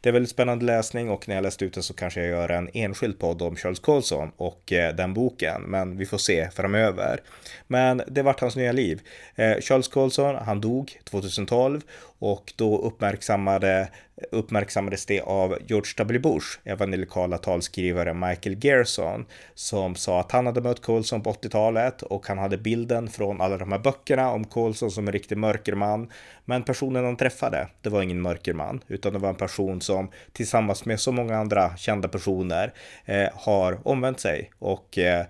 det är väldigt spännande läsning och när jag läst ut den så kanske jag gör en enskild podd om Charles Colson och eh, den boken, men vi får se framöver. Men det vart hans nya liv. Eh, Charles Colson, han dog 2012 och då uppmärksammade, uppmärksammades det av George W. Bush, även den lokala talskrivare Michael Gerson, som sa att han hade mött Colson på 80-talet och han hade bilden från alla de här böckerna om Colson som en riktig mörkerman. Men personen han träffade, det var ingen mörkerman, utan det var en person som tillsammans med så många andra kända personer eh, har omvänt sig och eh,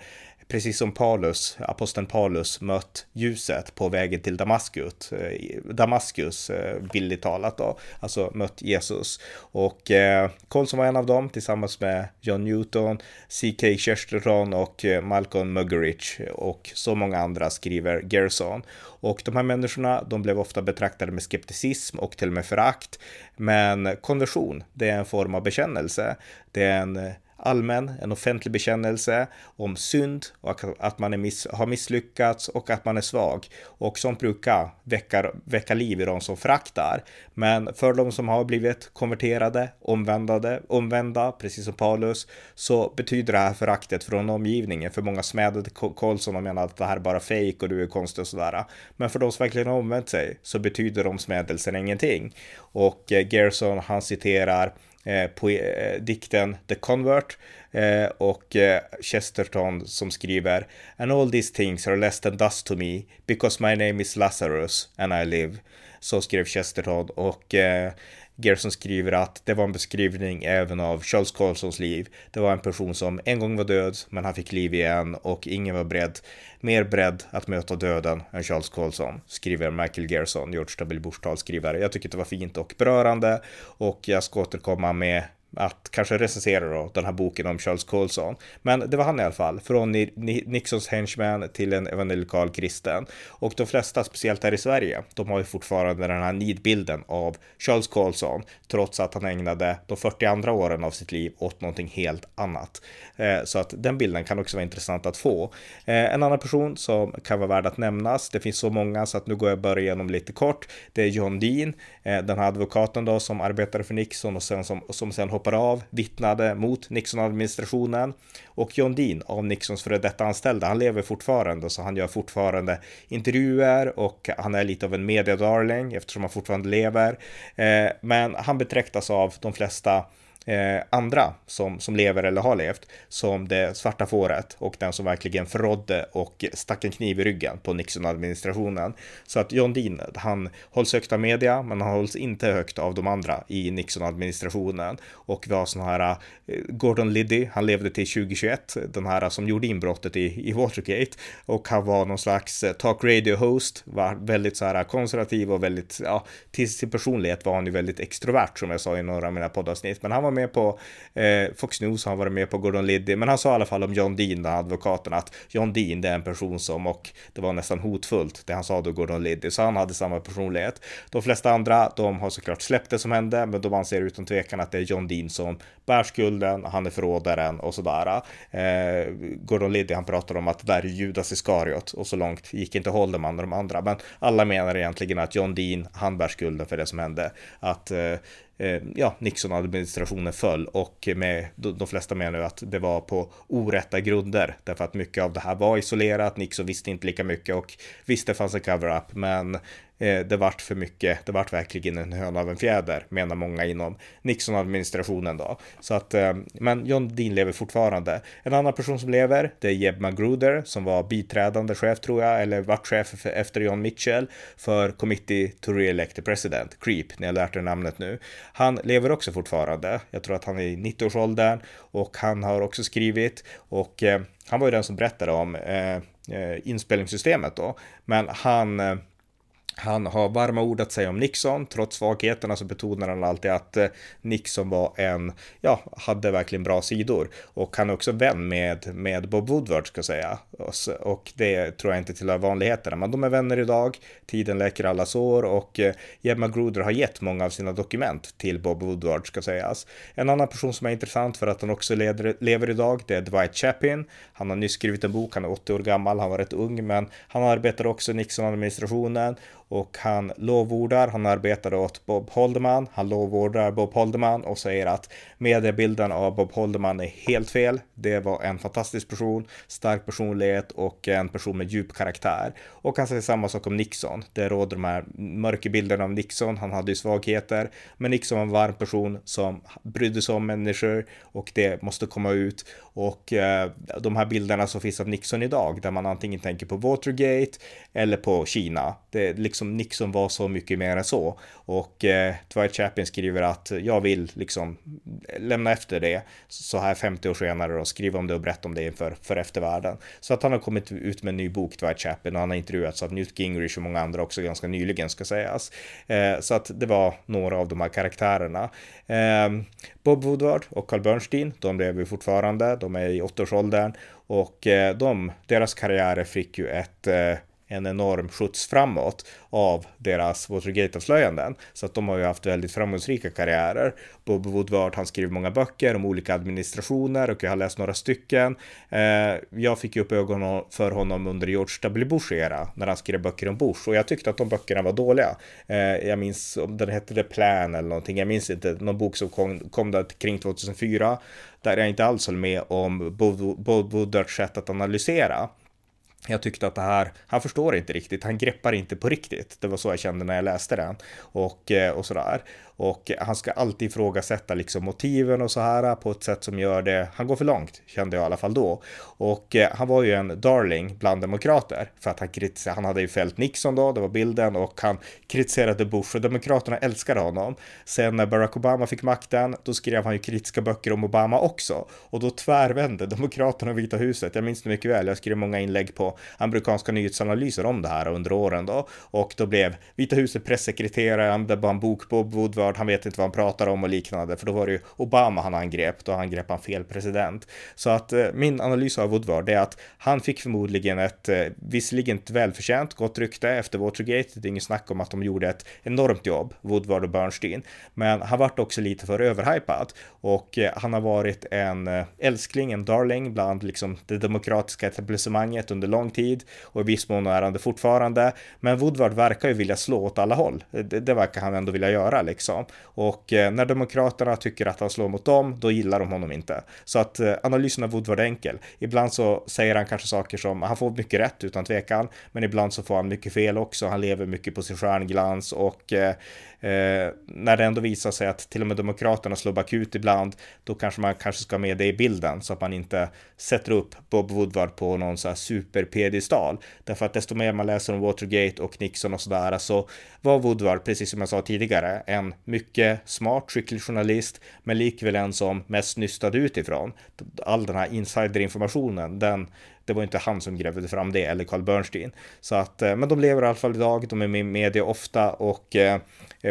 precis som Paulus, aposteln Paulus, mött ljuset på vägen till Damaskus, eh, Damaskus eh, bildligt talat då, alltså mött Jesus. Och eh, Colson var en av dem tillsammans med John Newton, C.K. Chesterton och eh, Malcolm Muggeridge och så många andra skriver Gerson. Och de här människorna, de blev ofta betraktade med skepticism och till och med förakt. Men konversion, det är en form av bekännelse. Det är en eh, allmän, en offentlig bekännelse om synd och att man miss, har misslyckats och att man är svag. Och sånt brukar väcka, väcka liv i de som föraktar. Men för de som har blivit konverterade, omvändade, omvända, precis som Paulus, så betyder det här föraktet från omgivningen. För många smädade Karlsson och menar att det här är bara fejk och du är konstig och sådär. Men för de som verkligen har omvänt sig så betyder de smädelsen ingenting. Och eh, Gerson, han citerar Eh, på eh, dikten The Convert eh, och eh, Chesterton som skriver And all these things are less than dust to me because my name is Lazarus and I live. Så skrev Chesterton och eh, Gerson skriver att det var en beskrivning även av Charles Carlsons liv. Det var en person som en gång var död, men han fick liv igen och ingen var beredd, mer beredd att möta döden än Charles Carlson, skriver Michael Gerson, George W. Bush talskrivare. Jag tycker det var fint och berörande och jag ska återkomma med att kanske recensera då den här boken om Charles Colson. Men det var han i alla fall, från Nixons henchman till en evangelikal kristen. Och de flesta, speciellt här i Sverige, de har ju fortfarande den här nidbilden av Charles Colson, trots att han ägnade de 40 andra åren av sitt liv åt någonting helt annat. Eh, så att den bilden kan också vara intressant att få. Eh, en annan person som kan vara värd att nämnas, det finns så många så att nu går jag bara igenom lite kort. Det är John Dean, eh, den här advokaten då som arbetade för Nixon och sen som, som sen hoppade av, vittnade mot Nixon-administrationen. Och John Dean, av Nixons före detta anställda, han lever fortfarande så han gör fortfarande intervjuer och han är lite av en mediadarling eftersom han fortfarande lever. Eh, men han betraktas av de flesta eh, andra som, som lever eller har levt som det svarta fåret och den som verkligen förrådde och stack en kniv i ryggen på Nixon-administrationen. Så att John Dean, han hålls högt av media, men han hålls inte högt av de andra i Nixon-administrationen. Och vi har sådana här eh, Gordon Liddy, han levde till 2021, den här som gjorde inbrottet i, i Watergate och han var någon slags eh, talk radio host, var väldigt så här konservativ och väldigt, ja, till sin personlighet var han ju väldigt extrovert som jag sa i några av mina poddavsnitt, men han var med på eh, Fox News, han varit med på Gordon Liddy, men han sa i alla fall om John Dean, den advokaten, att John Dean det är en person som, och det var nästan hotfullt, det han sa då Gordon Liddy, så han hade samma personlighet. De flesta andra, de har såklart släppt det som hände, men de anser utan tvekan att det är John Dean som bär skulden, han är förrådaren och sådär. Eh, Gordon Liddy, han pratar om att det där är Judas Iskariot och så långt gick inte Holderman och de andra, men alla menar egentligen att John Dean, han bär skulden för det som hände. Att Eh, Eh, ja, Nixon-administrationen föll och med, de flesta menar att det var på orätta grunder därför att mycket av det här var isolerat. Nixon visste inte lika mycket och visst det fanns en cover-up men Eh, det vart för mycket. Det vart verkligen en höna av en fjäder, menar många inom Nixon-administrationen då. Så att, eh, men John Dean lever fortfarande. En annan person som lever, det är Jeb Magruder som var biträdande chef tror jag, eller vart chef efter John Mitchell för Committee to Re-elect the President, CREEP, ni har lärt er namnet nu. Han lever också fortfarande. Jag tror att han är i 90-årsåldern och han har också skrivit och eh, han var ju den som berättade om eh, eh inspelningssystemet då, men han eh, han har varma ord att säga om Nixon. Trots svagheterna så betonar han alltid att eh, Nixon var en, ja, hade verkligen bra sidor. Och han är också vän med, med Bob Woodward ska jag säga. Och det tror jag inte tillhör vanligheterna. Men de är vänner idag. Tiden läker alla sår och eh, Gemma Gruder har gett många av sina dokument till Bob Woodward ska sägas. En annan person som är intressant för att han också leder, lever idag, det är Dwight Chapin. Han har nyss skrivit en bok, han är 80 år gammal, han var rätt ung, men han arbetar också i Nixon-administrationen och han lovordar, han arbetade åt Bob Holderman, han lovordar Bob Holderman och säger att mediebilden av Bob Holderman är helt fel. Det var en fantastisk person, stark personlighet och en person med djup karaktär. Och han säger samma sak om Nixon. Det råder de här mörka bilderna av Nixon, han hade ju svagheter, men Nixon var en varm person som brydde sig om människor och det måste komma ut. Och eh, de här bilderna som finns av Nixon idag, där man antingen tänker på Watergate eller på Kina, det är liksom Liksom Nixon var så mycket mer än så. Och eh, Dwight Chapin skriver att jag vill liksom lämna efter det så här 50 år senare och skriva om det och berätta om det inför för eftervärlden. Så att han har kommit ut med en ny bok, Dwight Chapin, och han har intervjuats av Newt Gingrich och många andra också ganska nyligen ska sägas. Eh, så att det var några av de här karaktärerna. Eh, Bob Woodward och Carl Bernstein, de lever fortfarande, de är i åttaårsåldern och eh, de, deras karriärer fick ju ett eh, en enorm skjuts framåt av deras Watergate-avslöjanden. Så att de har ju haft väldigt framgångsrika karriärer. Bob Woodward, han skriver många böcker om olika administrationer och jag har läst några stycken. Eh, jag fick ju upp ögonen för honom under George W. Bush era när han skrev böcker om Bush och jag tyckte att de böckerna var dåliga. Eh, jag minns om den hette The Plan eller någonting. Jag minns inte någon bok som kom, kom där kring 2004 där jag inte alls höll med om Bob Woodwards sätt att analysera jag tyckte att det här, han förstår inte riktigt, han greppar inte på riktigt. Det var så jag kände när jag läste den och, eh, och sådär. Och han ska alltid ifrågasätta liksom motiven och så här på ett sätt som gör det, han går för långt, kände jag i alla fall då. Och eh, han var ju en darling bland demokrater för att han kritiserade, han hade ju fällt Nixon då, det var bilden och han kritiserade Bush och demokraterna älskade honom. Sen när Barack Obama fick makten, då skrev han ju kritiska böcker om Obama också och då tvärvände demokraterna och Vita huset. Jag minns det mycket väl, jag skrev många inlägg på amerikanska nyhetsanalyser om det här under åren då och då blev Vita huset pressekreterare, han blev bara en bok på Woodward Woodward, han vet inte vad han pratar om och liknande, för då var det ju Obama han angrep, då angrep han fel president. Så att eh, min analys av Woodward är att han fick förmodligen ett, eh, visserligen ett välförtjänt gott rykte efter Watergate, det är inget snack om att de gjorde ett enormt jobb, Woodward och Bernstein, men han vart också lite för överhypad och eh, han har varit en eh, älskling, en darling bland liksom det demokratiska etablissemanget under lång tid och i viss mån är han det fortfarande. Men Woodward verkar ju vilja slå åt alla håll. Det, det verkar han ändå vilja göra liksom. Liksom. Och eh, när demokraterna tycker att han slår mot dem, då gillar de honom inte. Så att eh, analysen av Woodward är enkel. Ibland så säger han kanske saker som, han får mycket rätt utan tvekan, men ibland så får han mycket fel också. Han lever mycket på sin stjärnglans och eh, eh, när det ändå visar sig att till och med Demokraterna slår bakut ibland, då kanske man kanske ska ha med det i bilden så att man inte sätter upp Bob Woodward på någon så här superpedestal. Därför att desto mer man läser om Watergate och Nixon och sådär så var Woodward, precis som jag sa tidigare, en mycket smart, skicklig journalist, men likväl en som mest nystade utifrån. All den här insiderinformationen, den det var inte han som grävde fram det, eller Carl Bernstein. Så att, eh, men de lever i alla fall idag, de är med i media ofta och eh,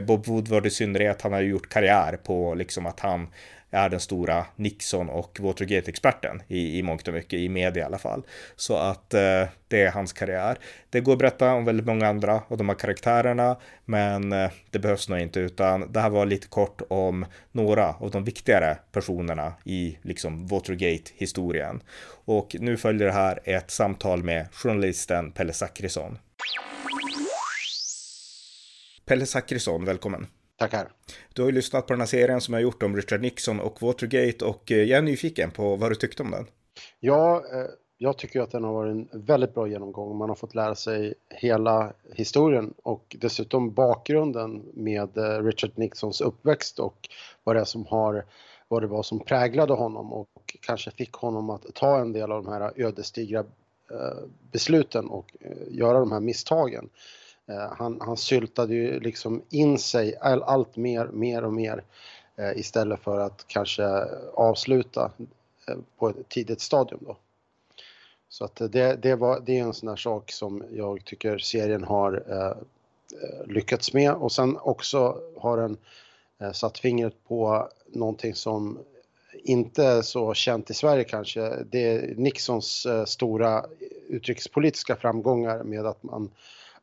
Bob Woodward i synnerhet, han har ju gjort karriär på liksom att han är den stora Nixon och Watergate-experten i, i mångt och mycket, i media i alla fall. Så att eh, det är hans karriär. Det går att berätta om väldigt många andra av de här karaktärerna, men eh, det behövs nog inte, utan det här var lite kort om några av de viktigare personerna i liksom Watergate-historien. Och nu följer det här ett samtal med journalisten Pelle Zackrisson. Pelle Zackrisson, välkommen. Tackar. Du har ju lyssnat på den här serien som jag har gjort om Richard Nixon och Watergate och eh, jag är nyfiken på vad du tyckte om den. Ja, eh, jag tycker att den har varit en väldigt bra genomgång. Man har fått lära sig hela historien och dessutom bakgrunden med eh, Richard Nixons uppväxt och vad det är som har vad det var som präglade honom och kanske fick honom att ta en del av de här ödesdigra besluten och göra de här misstagen. Eh, han, han syltade ju liksom in sig all, allt mer, mer och mer eh, istället för att kanske avsluta eh, på ett tidigt stadium då. Så att det, det, var, det är en sån här sak som jag tycker serien har eh, eh lyckats med och sen också har den eh, satt fingret på någonting som inte är så känt i Sverige kanske. Det är Nixons eh, stora utrikespolitiska framgångar med att man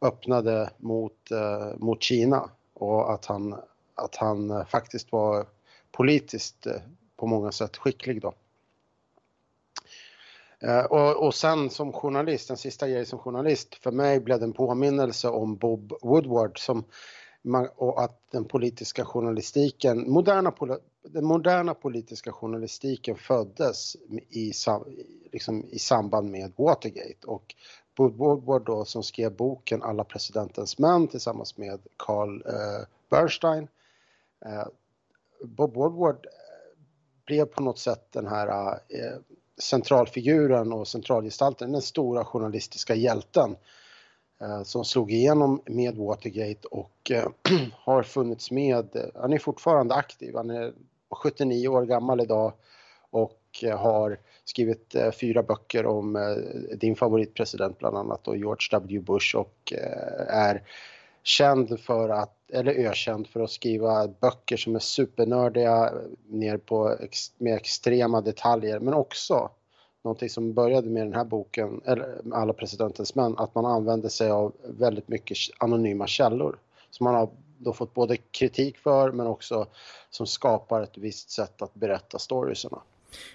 öppnade mot, eh, mot Kina och att han, att han eh, faktiskt var politiskt eh, på många sätt skicklig då. Eh, och, och sen som journalist, den sista grejen som journalist, för mig blev det en påminnelse om Bob Woodward som, och att den politiska journalistiken, moderna, den moderna politiska journalistiken föddes i, liksom i samband med Watergate och Bob Woodward då som skrev boken Alla presidentens män tillsammans med Carl eh, Bernstein. Eh, Bob Woodward eh, blev på något sätt den här eh, centralfiguren och centralgestalten, den stora journalistiska hjälten eh, som slog igenom med Watergate och eh, har funnits med, han är fortfarande aktiv, han är 79 år gammal idag och Eh, har skrivit eh, fyra böcker om eh, din favoritpresident bland annat och George W Bush och är känd för att, eller ökänd för att skriva böcker som är supernördiga ner på ex, med extrema detaljer men också någonting som började med den här boken, eller med Alla presidentens män, att man använder sig av väldigt mycket anonyma källor. som man har då fått både kritik för men också som skapar ett visst sätt att berätta storiesarna.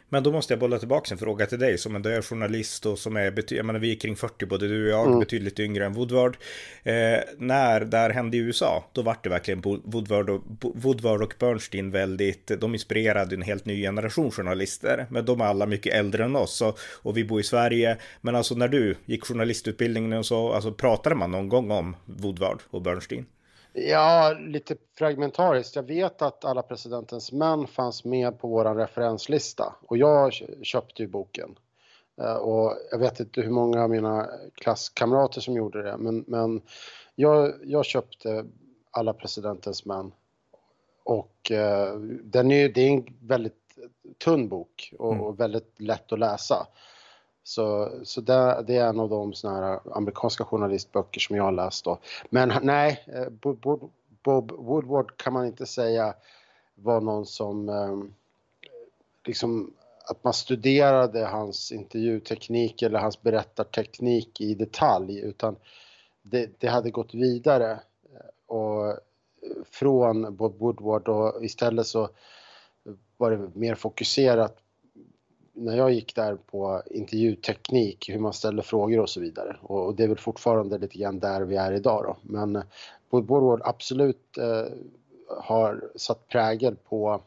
Men då måste jag bolla tillbaka en fråga till dig som ändå är journalist och som är, jag menar vi är kring 40 både du och jag, mm. betydligt yngre än Woodward. Eh, när det här hände i USA, då var det verkligen Woodward och, Woodward och Bernstein väldigt, de inspirerade en helt ny generation journalister. Men de är alla mycket äldre än oss och, och vi bor i Sverige. Men alltså när du gick journalistutbildningen och så, alltså pratade man någon gång om Woodward och Bernstein? Ja, lite fragmentariskt. Jag vet att alla presidentens män fanns med på vår referenslista och jag köpte ju boken. Eh, och jag vet inte hur många av mina klasskamrater som gjorde det, men, men jag, jag köpte alla presidentens män. Och eh, den är, det är en väldigt tunn bok och, mm. och väldigt lätt att läsa. Så, så det, det, är en av de såna här amerikanska journalistböcker som jag har läst då. Men nej, eh, Bob Woodward kan man inte säga var någon som ehm, liksom att man studerade hans intervjuteknik eller hans berättarteknik i detalj utan det, det hade gått vidare eh, och eh, från Bob Woodward och istället så var det mer fokuserat när jag gick där på intervjuteknik, hur man ställer frågor och så vidare. Och, det är väl fortfarande lite grann där vi är idag då. Men eh, Bob Woodward absolut eh, har satt prägel på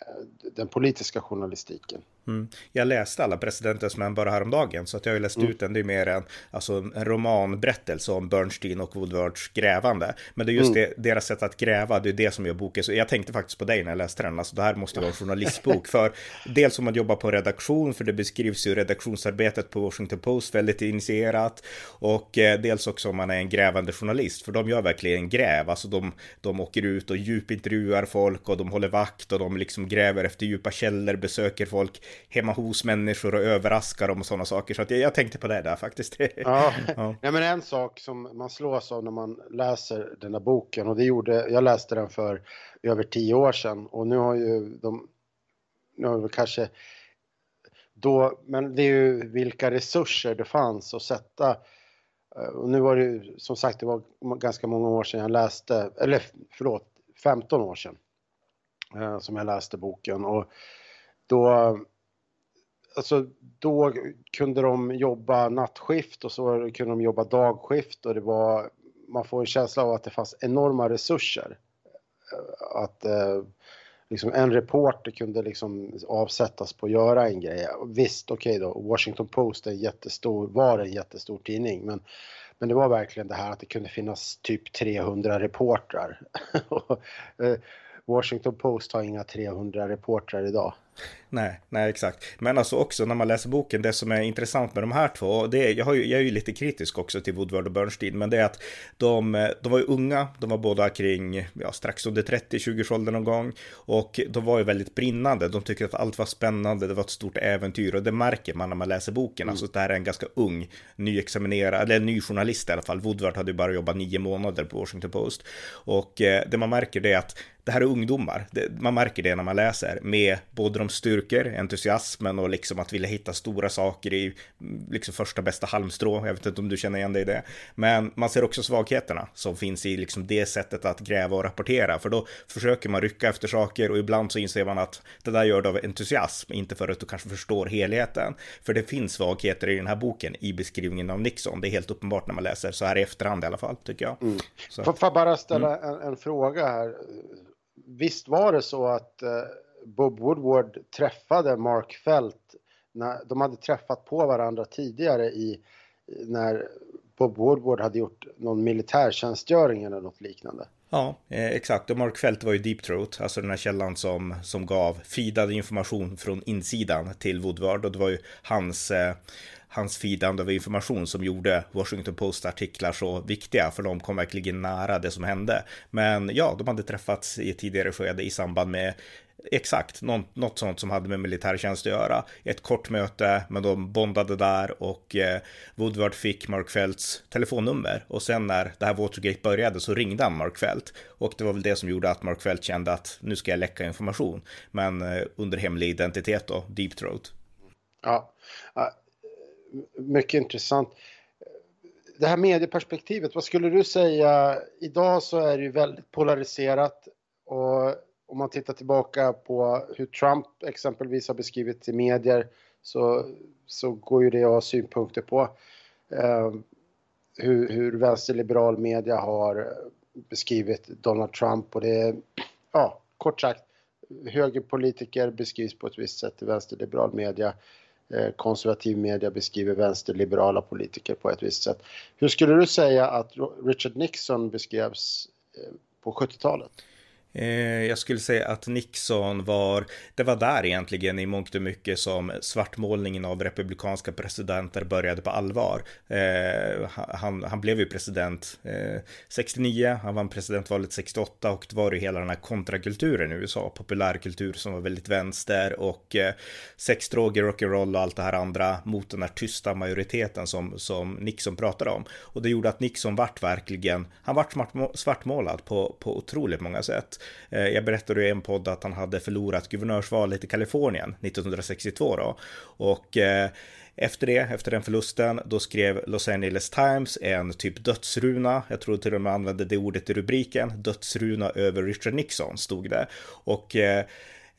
eh, den politiska journalistiken. Mm. Jag läste alla presidentens män bara häromdagen, så att jag har läst mm. ut den. Det är mer en, alltså en romanberättelse om Bernstein och Woodwards grävande. Men det är just mm. det, deras sätt att gräva, det är det som gör boken. Så jag tänkte faktiskt på dig när jag läste den. Alltså det här måste vara en journalistbok. för dels om man jobbar på redaktion, för det beskrivs ju redaktionsarbetet på Washington Post väldigt initierat. Och eh, dels också om man är en grävande journalist, för de gör verkligen gräv. Alltså de, de åker ut och djupintervjuar folk och de håller vakt och de liksom gräver efter djupa källor, besöker folk hemma hos människor och överraska dem och sådana saker. Så att jag, jag tänkte på det där faktiskt. ja. ja. ja, men en sak som man slås av när man läser den här boken och det gjorde, jag läste den för över tio år sedan och nu har ju de, nu har vi kanske då, men det är ju vilka resurser det fanns att sätta eh, och nu var det ju som sagt, det var ganska många år sedan jag läste, eller förlåt, 15 år sedan eh, som jag läste boken och då alltså då kunde de jobba nattskift och så kunde de jobba dagskift och det var, man får en känsla av att det fanns enorma resurser. Att eh, liksom en reporter kunde liksom avsättas på att göra en grej. Visst, okej okay då, Washington Post är jättestor, var en jättestor tidning, men, men det var verkligen det här att det kunde finnas typ 300 reportrar. Eh, Washington Post har inga 300 reportrar idag. Nej, nej exakt. Men alltså också när man läser boken, det som är intressant med de här två, det är, jag, har ju, jag är ju lite kritisk också till Woodward och Bernstein, men det är att de, de var ju unga, de var båda kring, ja, strax under 30-20-årsåldern någon gång, och de var ju väldigt brinnande, de tyckte att allt var spännande, det var ett stort äventyr, och det märker man när man läser boken, mm. alltså det här är en ganska ung, nyexaminerad, eller ny journalist i alla fall, Woodward hade ju bara jobbat nio månader på Washington Post, och eh, det man märker det är att det här är ungdomar, det, man märker det när man läser, med både de styrkor, entusiasmen och liksom att vilja hitta stora saker i liksom första bästa halmstrå. Jag vet inte om du känner igen dig i det. Men man ser också svagheterna som finns i liksom det sättet att gräva och rapportera. För då försöker man rycka efter saker och ibland så inser man att det där gör det av entusiasm, inte för att du kanske förstår helheten. För det finns svagheter i den här boken i beskrivningen av Nixon. Det är helt uppenbart när man läser så här i efterhand i alla fall, tycker jag. Mm. Får jag bara ställa mm. en, en, fråga här? Visst var det så att eh, Bob Woodward träffade Mark Felt. När, de hade träffat på varandra tidigare i, när Bob Woodward hade gjort någon militärtjänstgöring eller något liknande. Ja, eh, exakt. Och Mark Felt var ju Deep Throat, alltså den här källan som, som gav feedad information från insidan till Woodward. Och det var ju hans, eh, hans feedande av information som gjorde Washington Post-artiklar så viktiga, för de kom verkligen nära det som hände. Men ja, de hade träffats i ett tidigare skede i samband med Exakt, något, något sånt som hade med militärtjänst att göra. Ett kort möte, men de bondade där och eh, Woodward fick Mark Felts telefonnummer. Och sen när det här Watergate började så ringde han Mark Felt. Och det var väl det som gjorde att Mark Felt kände att nu ska jag läcka information. Men eh, under hemlig identitet då, Deep Throat. Ja, mycket intressant. Det här medieperspektivet, vad skulle du säga? Idag så är det ju väldigt polariserat och om man tittar tillbaka på hur Trump exempelvis har beskrivit i medier så, så går ju det att ha synpunkter på. Eh, hur, hur vänsterliberal media har beskrivit Donald Trump och det är, ja, kort sagt, högerpolitiker beskrivs på ett visst sätt i vänsterliberal media. Eh, konservativ media beskriver vänsterliberala politiker på ett visst sätt. Hur skulle du säga att Richard Nixon beskrevs eh, på 70-talet? Eh, jag skulle säga att Nixon var, det var där egentligen i mångt och mycket som svartmålningen av republikanska presidenter började på allvar. Eh, han, han blev ju president eh, 69, han vann presidentvalet 68 och det var ju hela den här kontrakulturen i USA, populärkultur som var väldigt vänster och sex, droger, rock'n'roll och allt det här andra mot den här tysta majoriteten som, som Nixon pratade om. Och det gjorde att Nixon vart verkligen, han vart svartmålad på, på otroligt många sätt. Eh, jag berättade i en podd att han hade förlorat guvernörsvalet i Kalifornien 1962 då. Och eh, efter det, efter den förlusten, då skrev Los Angeles Times en typ dödsruna. Jag tror till och med använde det ordet i rubriken. Dödsruna över Richard Nixon stod det. Och eh,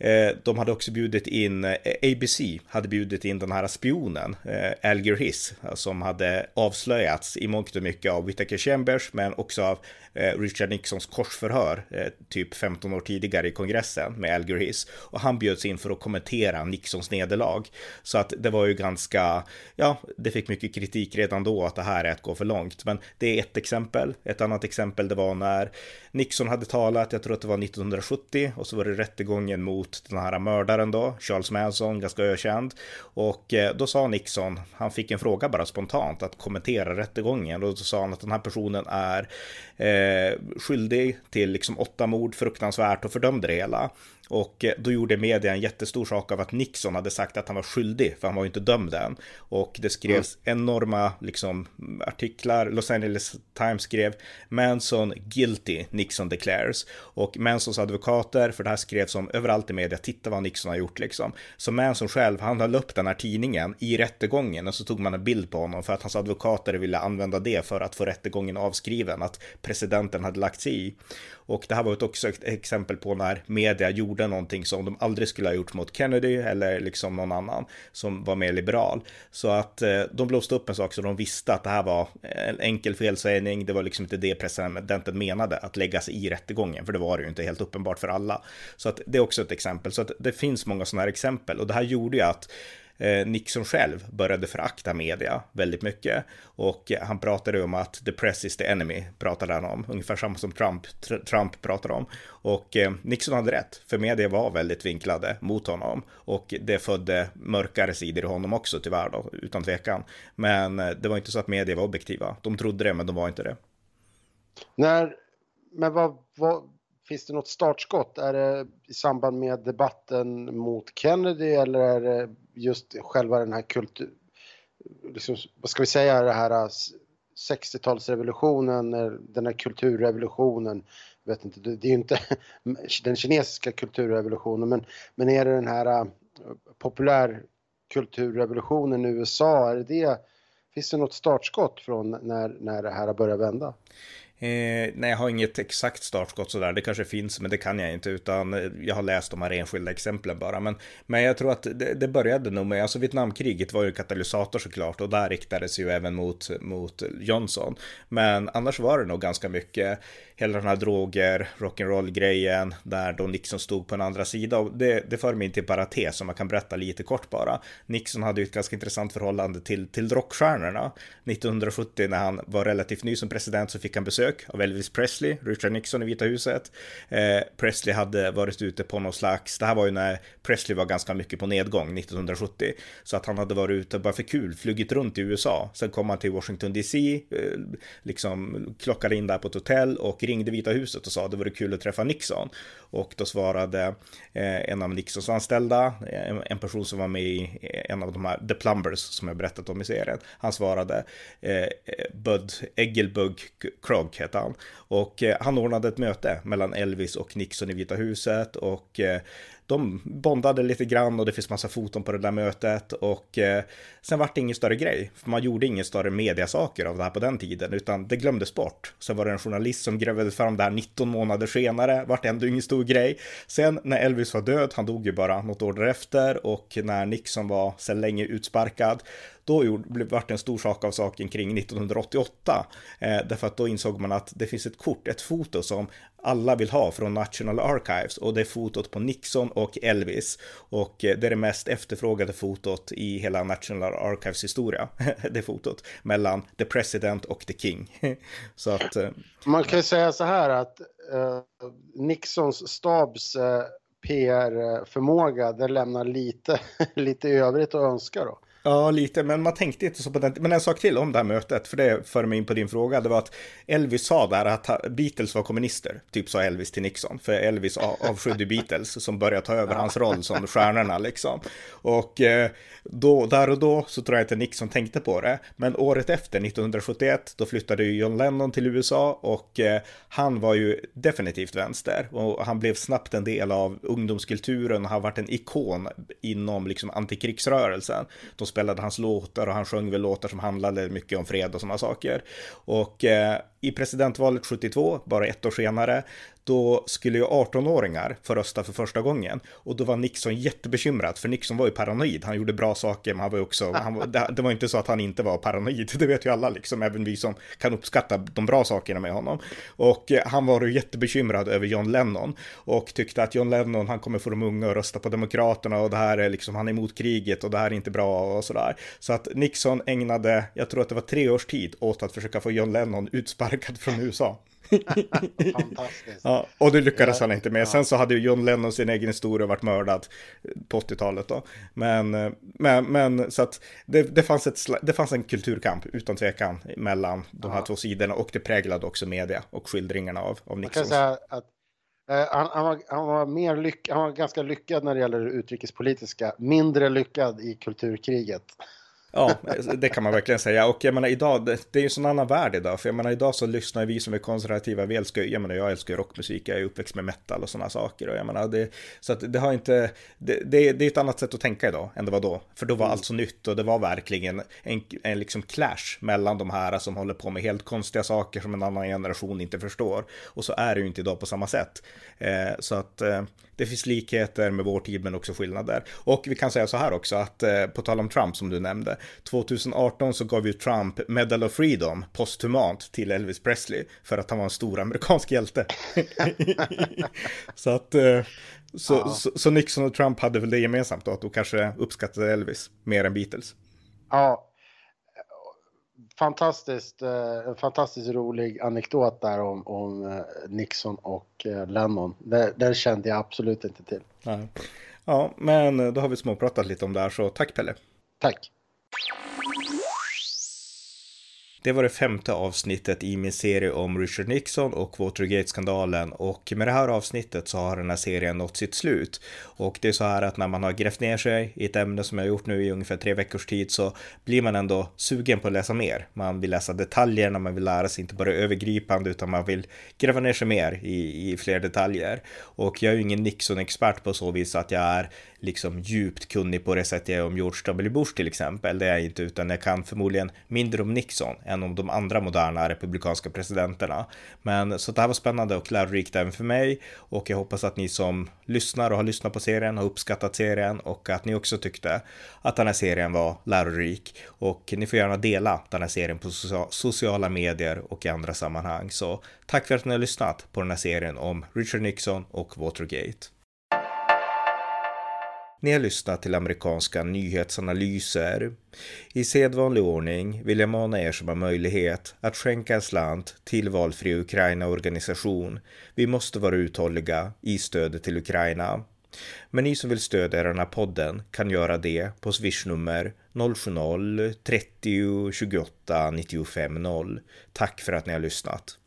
Eh, de hade också bjudit in, eh, ABC hade bjudit in den här spionen, eh, Alger Hiss, eh, som hade avslöjats i mångt och mycket av Whitaker Chambers, men också av eh, Richard Nixons korsförhör, typ 15 år tidigare i kongressen med Alger Hiss. Och han bjöds in för att kommentera Nixons nederlag. Så att det var ju ganska, ja, det fick mycket kritik redan då att det här är att gå för långt. Men det är ett exempel. Ett annat exempel det var när Nixon hade talat, jag tror att det var 1970, och så var det rättegången mot den här mördaren då, Charles Manson, ganska ökänd. Och eh, då sa Nixon, han fick en fråga bara spontant att kommentera rättegången och då sa han att den här personen är eh, skyldig till liksom åtta mord, fruktansvärt och fördömde det hela. Och eh, då gjorde media en jättestor sak av att Nixon hade sagt att han var skyldig, för han var ju inte dömd än. Och det skrevs mm. enorma liksom, artiklar. Los Angeles Times skrev Manson guilty, Nixon declares. Och Mansons advokater, för det här skrevs om överallt i media, titta vad Nixon har gjort liksom. Så Manson själv, han höll upp den här tidningen i rättegången och så tog man en bild på honom för att hans advokater ville använda det för att få rättegången avskriven, att presidenten hade lagt sig i. Och det här var också ett exempel på när media gjorde någonting som de aldrig skulle ha gjort mot Kennedy eller liksom någon annan som var mer liberal. Så att eh, de blåste upp en sak så de visste att det här var en enkel felsägning. Det var liksom inte det presidenten menade att lägga sig i rättegången, för det var det ju inte helt uppenbart för alla. Så att det är också ett exempel. Så att det finns många sådana här exempel och det här gjorde ju att Eh, Nixon själv började förakta media väldigt mycket. Och han pratade om att the press is the enemy, pratade han om. Ungefär samma som Trump, Trump pratade om. Och eh, Nixon hade rätt, för media var väldigt vinklade mot honom. Och det födde mörkare sidor i honom också tyvärr då, utan tvekan. Men eh, det var inte så att media var objektiva. De trodde det, men de var inte det. När, men vad, vad, finns det något startskott? Är det i samband med debatten mot Kennedy eller är det just själva den här kultur... Liksom, vad ska vi säga, det här äh, 60-talsrevolutionen, den här kulturrevolutionen. Jag vet inte, det är ju inte den kinesiska kulturrevolutionen men, men är det den här äh, populärkulturrevolutionen i USA, är det det, finns det något startskott från när, när det här har börjat vända? Eh, nej, jag har inget exakt startskott sådär. Det kanske finns, men det kan jag inte, utan eh, jag har läst de här enskilda exemplen bara. Men, men jag tror att det, det började nog med, alltså Vietnamkriget var ju katalysator såklart och där riktades ju även mot, mot Johnson. Men annars var det nog ganska mycket hela den här droger, rock'n'roll-grejen, där då Nixon stod på en andra sida. Och det, det för mig in till parates som man kan berätta lite kort bara. Nixon hade ju ett ganska intressant förhållande till, till rockstjärnorna. 1970 när han var relativt ny som president så fick han besök av Elvis Presley, Richard Nixon i Vita huset. Eh, Presley hade varit ute på någon slags, det här var ju när Presley var ganska mycket på nedgång 1970. Så att han hade varit ute bara för kul, flugit runt i USA. Sen kom han till Washington DC, eh, liksom klockade in där på ett hotell och ringde Vita huset och sa att det vore kul att träffa Nixon. Och då svarade eh, en av Nixons anställda, en person som var med i eh, en av de här The Plumbers som jag berättat om i serien. Han svarade eh, eh Bud Eggelbug Krog hette han. Och eh, han ordnade ett möte mellan Elvis och Nixon i Vita huset och eh, de bondade lite grann och det finns massa foton på det där mötet och eh, sen vart det ingen större grej. För man gjorde ingen större mediasaker av det här på den tiden utan det glömdes bort. Sen var det en journalist som grävde fram det här 19 månader senare, vart ändå ingen stor grej. Sen när Elvis var död, han dog ju bara något år därefter och när Nixon var sedan länge utsparkad, då vart det en stor sak av saken kring 1988. Eh, därför att då insåg man att det finns ett kort, ett foto som alla vill ha från National Archives och det är fotot på Nixon och Elvis. Och eh, det är det mest efterfrågade fotot i hela National Archives historia. det fotot mellan the president och the king. så att... Eh, man kan ju säga så här att eh, Nixons stabs eh, PR-förmåga, eh, det lämnar lite, lite övrigt att önska då. Ja, lite, men man tänkte inte så på den. Men en sak till om det här mötet, för det för mig in på din fråga, det var att Elvis sa där att Beatles var kommunister, typ sa Elvis till Nixon, för Elvis avskydde Beatles som började ta över hans roll som stjärnorna liksom. Och eh, då, där och då så tror jag inte Nixon tänkte på det, men året efter, 1971, då flyttade ju John Lennon till USA och eh, han var ju definitivt vänster och han blev snabbt en del av ungdomskulturen och har varit en ikon inom liksom antikrigsrörelsen. De spelade hans låtar och han sjöng väl låtar som handlade mycket om fred och sådana saker. Och eh, i presidentvalet 72, bara ett år senare, då skulle ju 18-åringar få rösta för första gången. Och då var Nixon jättebekymrad, för Nixon var ju paranoid. Han gjorde bra saker, men han var ju också, han, det, det var inte så att han inte var paranoid. Det vet ju alla, liksom, även vi som kan uppskatta de bra sakerna med honom. Och eh, han var ju jättebekymrad över John Lennon och tyckte att John Lennon, han kommer få de unga att rösta på Demokraterna och det här är liksom, han är emot kriget och det här är inte bra och sådär. Så att Nixon ägnade, jag tror att det var tre års tid åt att försöka få John Lennon utsparkad från USA. Fantastiskt. Ja, och det lyckades ja, han inte med. Sen så hade ju John Lennon sin egen historia och varit mördad på 80-talet då. Men, men, men så att det, det, fanns ett, det fanns en kulturkamp utan tvekan mellan de här ja. två sidorna och det präglade också media och skildringarna av, av att eh, han, han, var, han, var mer lyck, han var ganska lyckad när det gäller det utrikespolitiska, mindre lyckad i kulturkriget. Ja, det kan man verkligen säga. Och jag menar idag, det, det är ju en sån annan värld idag. För jag menar idag så lyssnar vi som är konservativa, vi älskar, jag menar jag älskar rockmusik, jag är uppväxt med metal och sådana saker. Och jag menar det, så att det har inte, det, det, det är ett annat sätt att tänka idag än det var då. För då var mm. allt så nytt och det var verkligen en, en liksom clash mellan de här som håller på med helt konstiga saker som en annan generation inte förstår. Och så är det ju inte idag på samma sätt. Eh, så att eh, det finns likheter med vår tid men också skillnader. Och vi kan säga så här också att eh, på tal om Trump som du nämnde, 2018 så gav ju Trump Medal of Freedom posthumant till Elvis Presley för att han var en stor amerikansk hjälte. så att eh, så, ja. så, så, Nixon och Trump hade väl det gemensamt då, att de kanske uppskattade Elvis mer än Beatles. Ja, fantastiskt, eh, en fantastiskt rolig anekdot där om, om eh, Nixon och eh, Lennon. Den kände jag absolut inte till. Ja. ja, men då har vi småpratat lite om det här, så tack Pelle. Tack. Det var det femte avsnittet i min serie om Richard Nixon och Watergate-skandalen och med det här avsnittet så har den här serien nått sitt slut. Och det är så här att när man har grävt ner sig i ett ämne som jag har gjort nu i ungefär tre veckors tid så blir man ändå sugen på att läsa mer. Man vill läsa detaljerna, man vill lära sig inte bara övergripande utan man vill gräva ner sig mer i, i fler detaljer. Och jag är ju ingen Nixon-expert på så vis att jag är liksom djupt kunnig på det sättet jag är om George W. Bush till exempel. Det är jag inte, utan jag kan förmodligen mindre om Nixon än om de andra moderna republikanska presidenterna. Men så det här var spännande och lärorikt även för mig och jag hoppas att ni som lyssnar och har lyssnat på serien har uppskattat serien och att ni också tyckte att den här serien var lärorik. Och ni får gärna dela den här serien på sociala medier och i andra sammanhang. Så tack för att ni har lyssnat på den här serien om Richard Nixon och Watergate. Ni har lyssnat till amerikanska nyhetsanalyser. I sedvanlig ordning vill jag mana er som har möjlighet att skänka en slant till valfri Ukraina-organisation. Vi måste vara uthålliga i stödet till Ukraina. Men ni som vill stödja den här podden kan göra det på swishnummer 070-30 28 95 0. Tack för att ni har lyssnat.